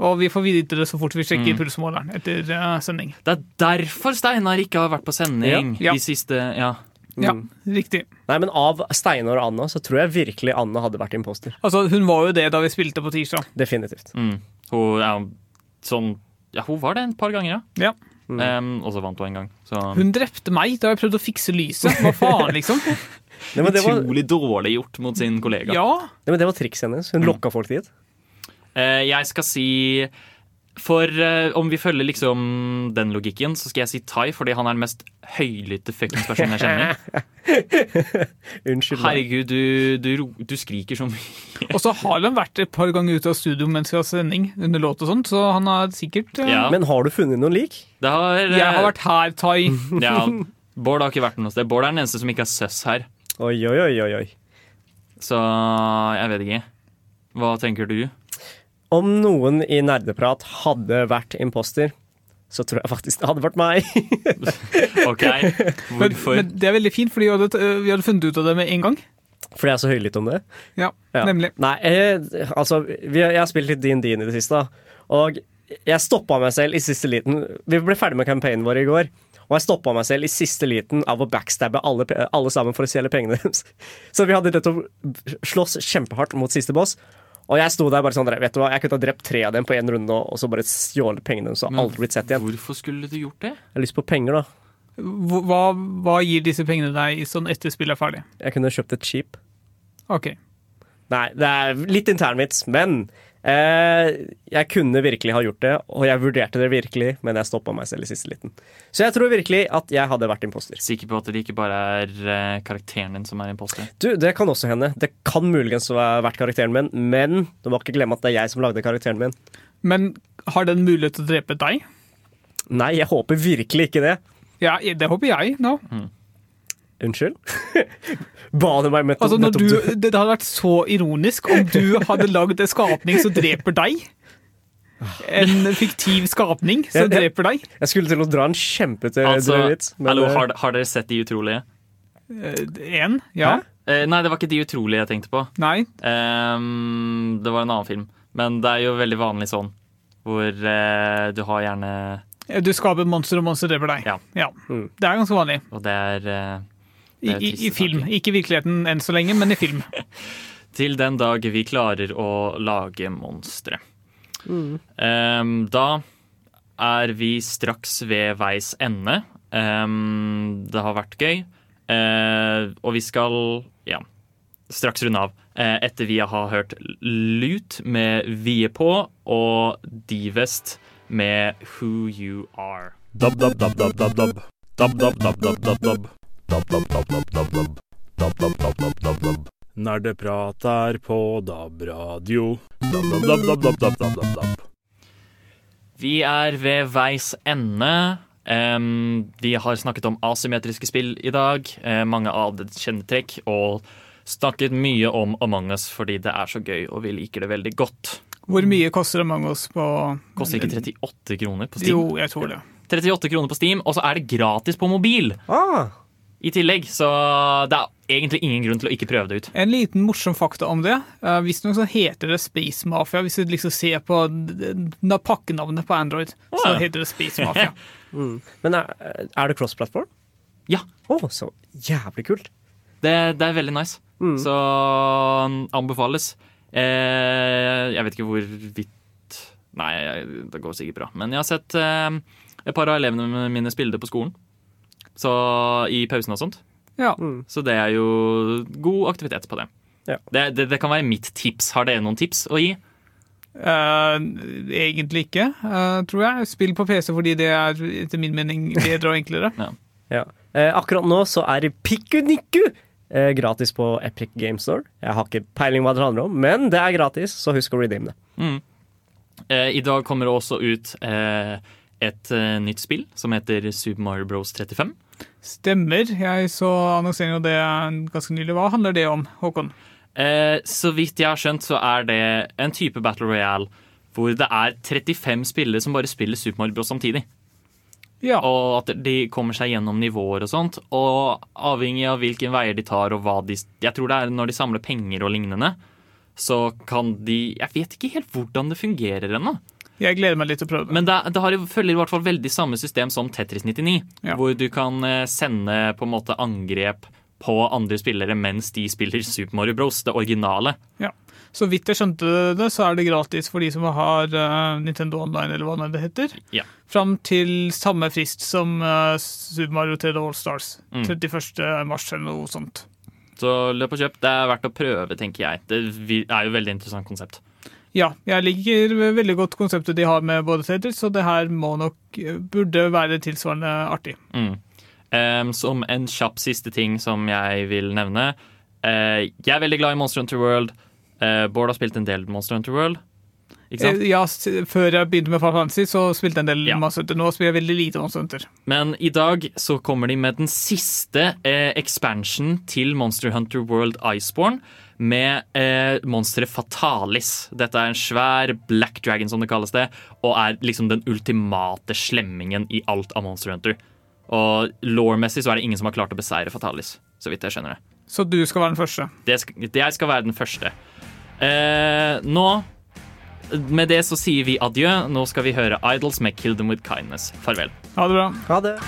Og vi får vite det så fort vi sjekker Mm. pulsmåleren etter eh, sending. Det er derfor Steinar ikke har vært på sending Ja. de siste Ja. Ja, riktig. Nei, men Av Steinar og Anna så tror jeg virkelig Anna hadde vært imposter. Altså, Hun var jo det da vi spilte på tirsdag. Definitivt. Mm. Hun ja, sånn Ja, hun var det et par ganger, ja. Ja. Em, og så vant hun en gang. Så Hun drepte meg da jeg prøvde å fikse lyset. Hva faen, liksom? Nei, men det var- Utrolig dårlig gjort mot sin kollega. Ja. Nei, men det var trikset hennes. Hun lokka folk dit. Uh, jeg skal si For uh, om vi følger liksom den logikken, så skal jeg si Tai, fordi han er den mest høylytte fuckings personen jeg kjenner. Unnskyld meg. Herregud, du, du, du skriker så mye. Og så har han vært et par ganger ute av studio mens vi har sending, under låt og sånt, så han har sikkert eh, Men har du funnet noen lik? Det har, uh... Jeg har vært her, Tai. ja, Bård har ikke vært noe sted. Bård er den eneste som ikke har søss her. Oi, oi, oi, oi, oi. Så jeg vet ikke. Hva tenker du? Om noen i nerdeprat hadde vært imposter, så tror jeg faktisk det hadde vært meg. OK, Men, men det er veldig fint, fordi vi hadde, eh, vi hadde funnet ut av det med en gang. Fordi jeg er så høylytt om det. Ja, Ja. nemlig. Nei, jeg, altså, vi, jeg har spilt litt DND i det siste, da. og jeg stoppa meg selv i siste liten. Vi ble ferdig med campaignen vår i går, og jeg stoppa meg selv i siste liten av å backstabbe alle, alle sammen for å stjele pengene deres. Så vi hadde nettopp slåss kjempehardt mot siste boss. Og jeg sto der bare sånn, vet du hva, jeg kunne ha drept tre av dem på én runde og og så bare stjålet pengene deres og aldri blitt sett igjen. Hvorfor skulle du gjort det? Jeg har lyst på penger, da. Hva, hva- gir disse pengene deg sånn etter spillet er ferdig? Jeg kunne kjøpt et skip. Ok. Nei, det er litt internvits, men jeg kunne virkelig ha gjort det, og jeg vurderte det virkelig, men jeg stoppa meg selv i siste liten. Så jeg tror virkelig at jeg hadde vært imposter. Sikker på at det ikke bare er eh, karakteren din som er imposter? Du, Det kan også hende. Det kan muligens ha vært karakteren min, men du må ikke glemme at det er jeg som lagde karakteren min. Men har den mulighet til å drepe deg? Nei, jeg håper virkelig ikke det. Ja, det håper jeg nå. Unnskyld? Ba du meg med Altså, når du, det hadde vært så ironisk om du hadde lagd en skapning som dreper deg. En fiktiv skapning som Jeg- jeg- dreper deg. Jeg skulle til å dra en kjempete Altså, vits. men, hallo, eh, har, har dere sett De utrolige? Én? Ja. Eh, nei, det var ikke De utrolige jeg tenkte på. Nei. Um, det var en annen film. Men det er jo veldig vanlig sånn, hvor uh, du har gjerne Du skaper monster, og monster dreper deg. Ja. Det er ganske vanlig. Og det er, eh, I, i, I film. saker. Ikke i virkeligheten enn så lenge, men i film. Til den dag vi klarer å lage monstre. Ehm, da er vi straks ved veis ende. Um, det har vært gøy. Uh, og vi skal ja, straks runde av. Uh, etter vi har hørt Lut med Vie på og Divest med Who You Are. Dab, dab, dab, dab, dab, dab. Dab, dab, dab, dab, dab, dab. Nerdeprat er på DAB-radio. Vi er ved veis ende. Um, vi har snakket om asymmetriske spill i dag. Uh, mange av det kjennetrekk. Og snakket mye om Among us fordi det er så gøy, og vi liker det veldig godt. Hvor mye koster Among us på Koster ikke 38 kroner på Steam? Jo, jeg tror det. 38 kroner på Steam, og så er det gratis på mobil. Ah i tillegg. Så det er egentlig ingen grunn til å ikke prøve det ut. En liten morsom fakta om det. Uh, Visstnok så heter det Space Mafia. Hvis du liksom ser på pakkenavnet på Android, så ja. heter det Space Mafia. Mm. Men er, er det cross-platform? Ja. Å, så jævlig kult. Det, det er veldig nice. Så um, anbefales. Eh, jeg vet ikke hvorvidt Nei, jeg, det går sikkert bra. Men jeg har sett eh, et par av elevene mine spille det på skolen. Så i pausen og sånt. Ja. Så det er jo god aktivitet på det. Det, det. Det kan være mitt tips. Har dere noen tips å gi? Uh, egentlig ikke, uh, tror jeg. Spill på PC fordi det er etter min mening bedre og enklere. Ja. Eh, akkurat nå så er Pikuniku eh, gratis på Epic Game Store. Jeg har ikke peiling hva det handler om, men det er gratis, så husk å redeem det. Mm. Eh, I dag kommer det også ut eh, et nytt spill som heter Super Mario Bros 35. Stemmer. Jeg så annonseringen av det ganske nylig. Hva handler det om, Håkon? Eh, så vidt jeg har skjønt, så er det en type Battle Royale hvor det er 35 spillere som bare spiller Super Mario Bros samtidig. Ja. Og at de kommer seg gjennom nivåer og sånt. Og avhengig av hvilken veier de tar og hva de Jeg tror det er når de samler penger og lignende, så kan de Jeg vet ikke helt hvordan det fungerer ennå. Jeg gleder meg litt til å prøve det. Men det, det har, følger i hvert fall veldig samme system som Tetris 99. Ja. Hvor du kan eh, sende på en måte angrep på andre spillere mens de spiller Super Mario Bros, det originale. Ja. Så vidt jeg skjønte det, så er det gratis for de som har eh, Nintendo Online, eller hva det heter. Ja. Fram til samme frist som eh, Super Mario 3D All Stars. Mm. 31. mars eller noe sånt. Så løp og kjøp. Det er verdt å prøve, tenker jeg. Det er jo et veldig interessant konsept. Ja, jeg liker veldig godt konseptet de har med både Tetris, så det her må nok, burde være tilsvarende artig. Mm. Um, som en kjapp siste ting som jeg vil nevne. Uh, jeg er veldig glad i Monster Hunter World. Uh, Bård har spilt en del Monster Hunter World. Eh, Ja, Før jeg begynte med Final Fantasy, så spilte jeg en del Monster Hunter. Nå spiller jeg veldig lite Monster Hunter. Men i dag så kommer de med den siste eh, expansion til Monster Hunter World Iceborne. Med eh, monsteret Fatalis. Dette er en svær black dragon, som det kalles det. Og er liksom den ultimate slemmingen i alt av Monster Hunter. Og law-messig så er det ingen som har klart å beseire Fatalis. Så vidt jeg skjønner det. Så du skal være den første. det skal, jeg skal være den første. Eh, nå Med det så sier vi adjø. Nå skal vi høre Idols med 'Kill Them With Kindness'. Farvel. Ha det bra. Ha det.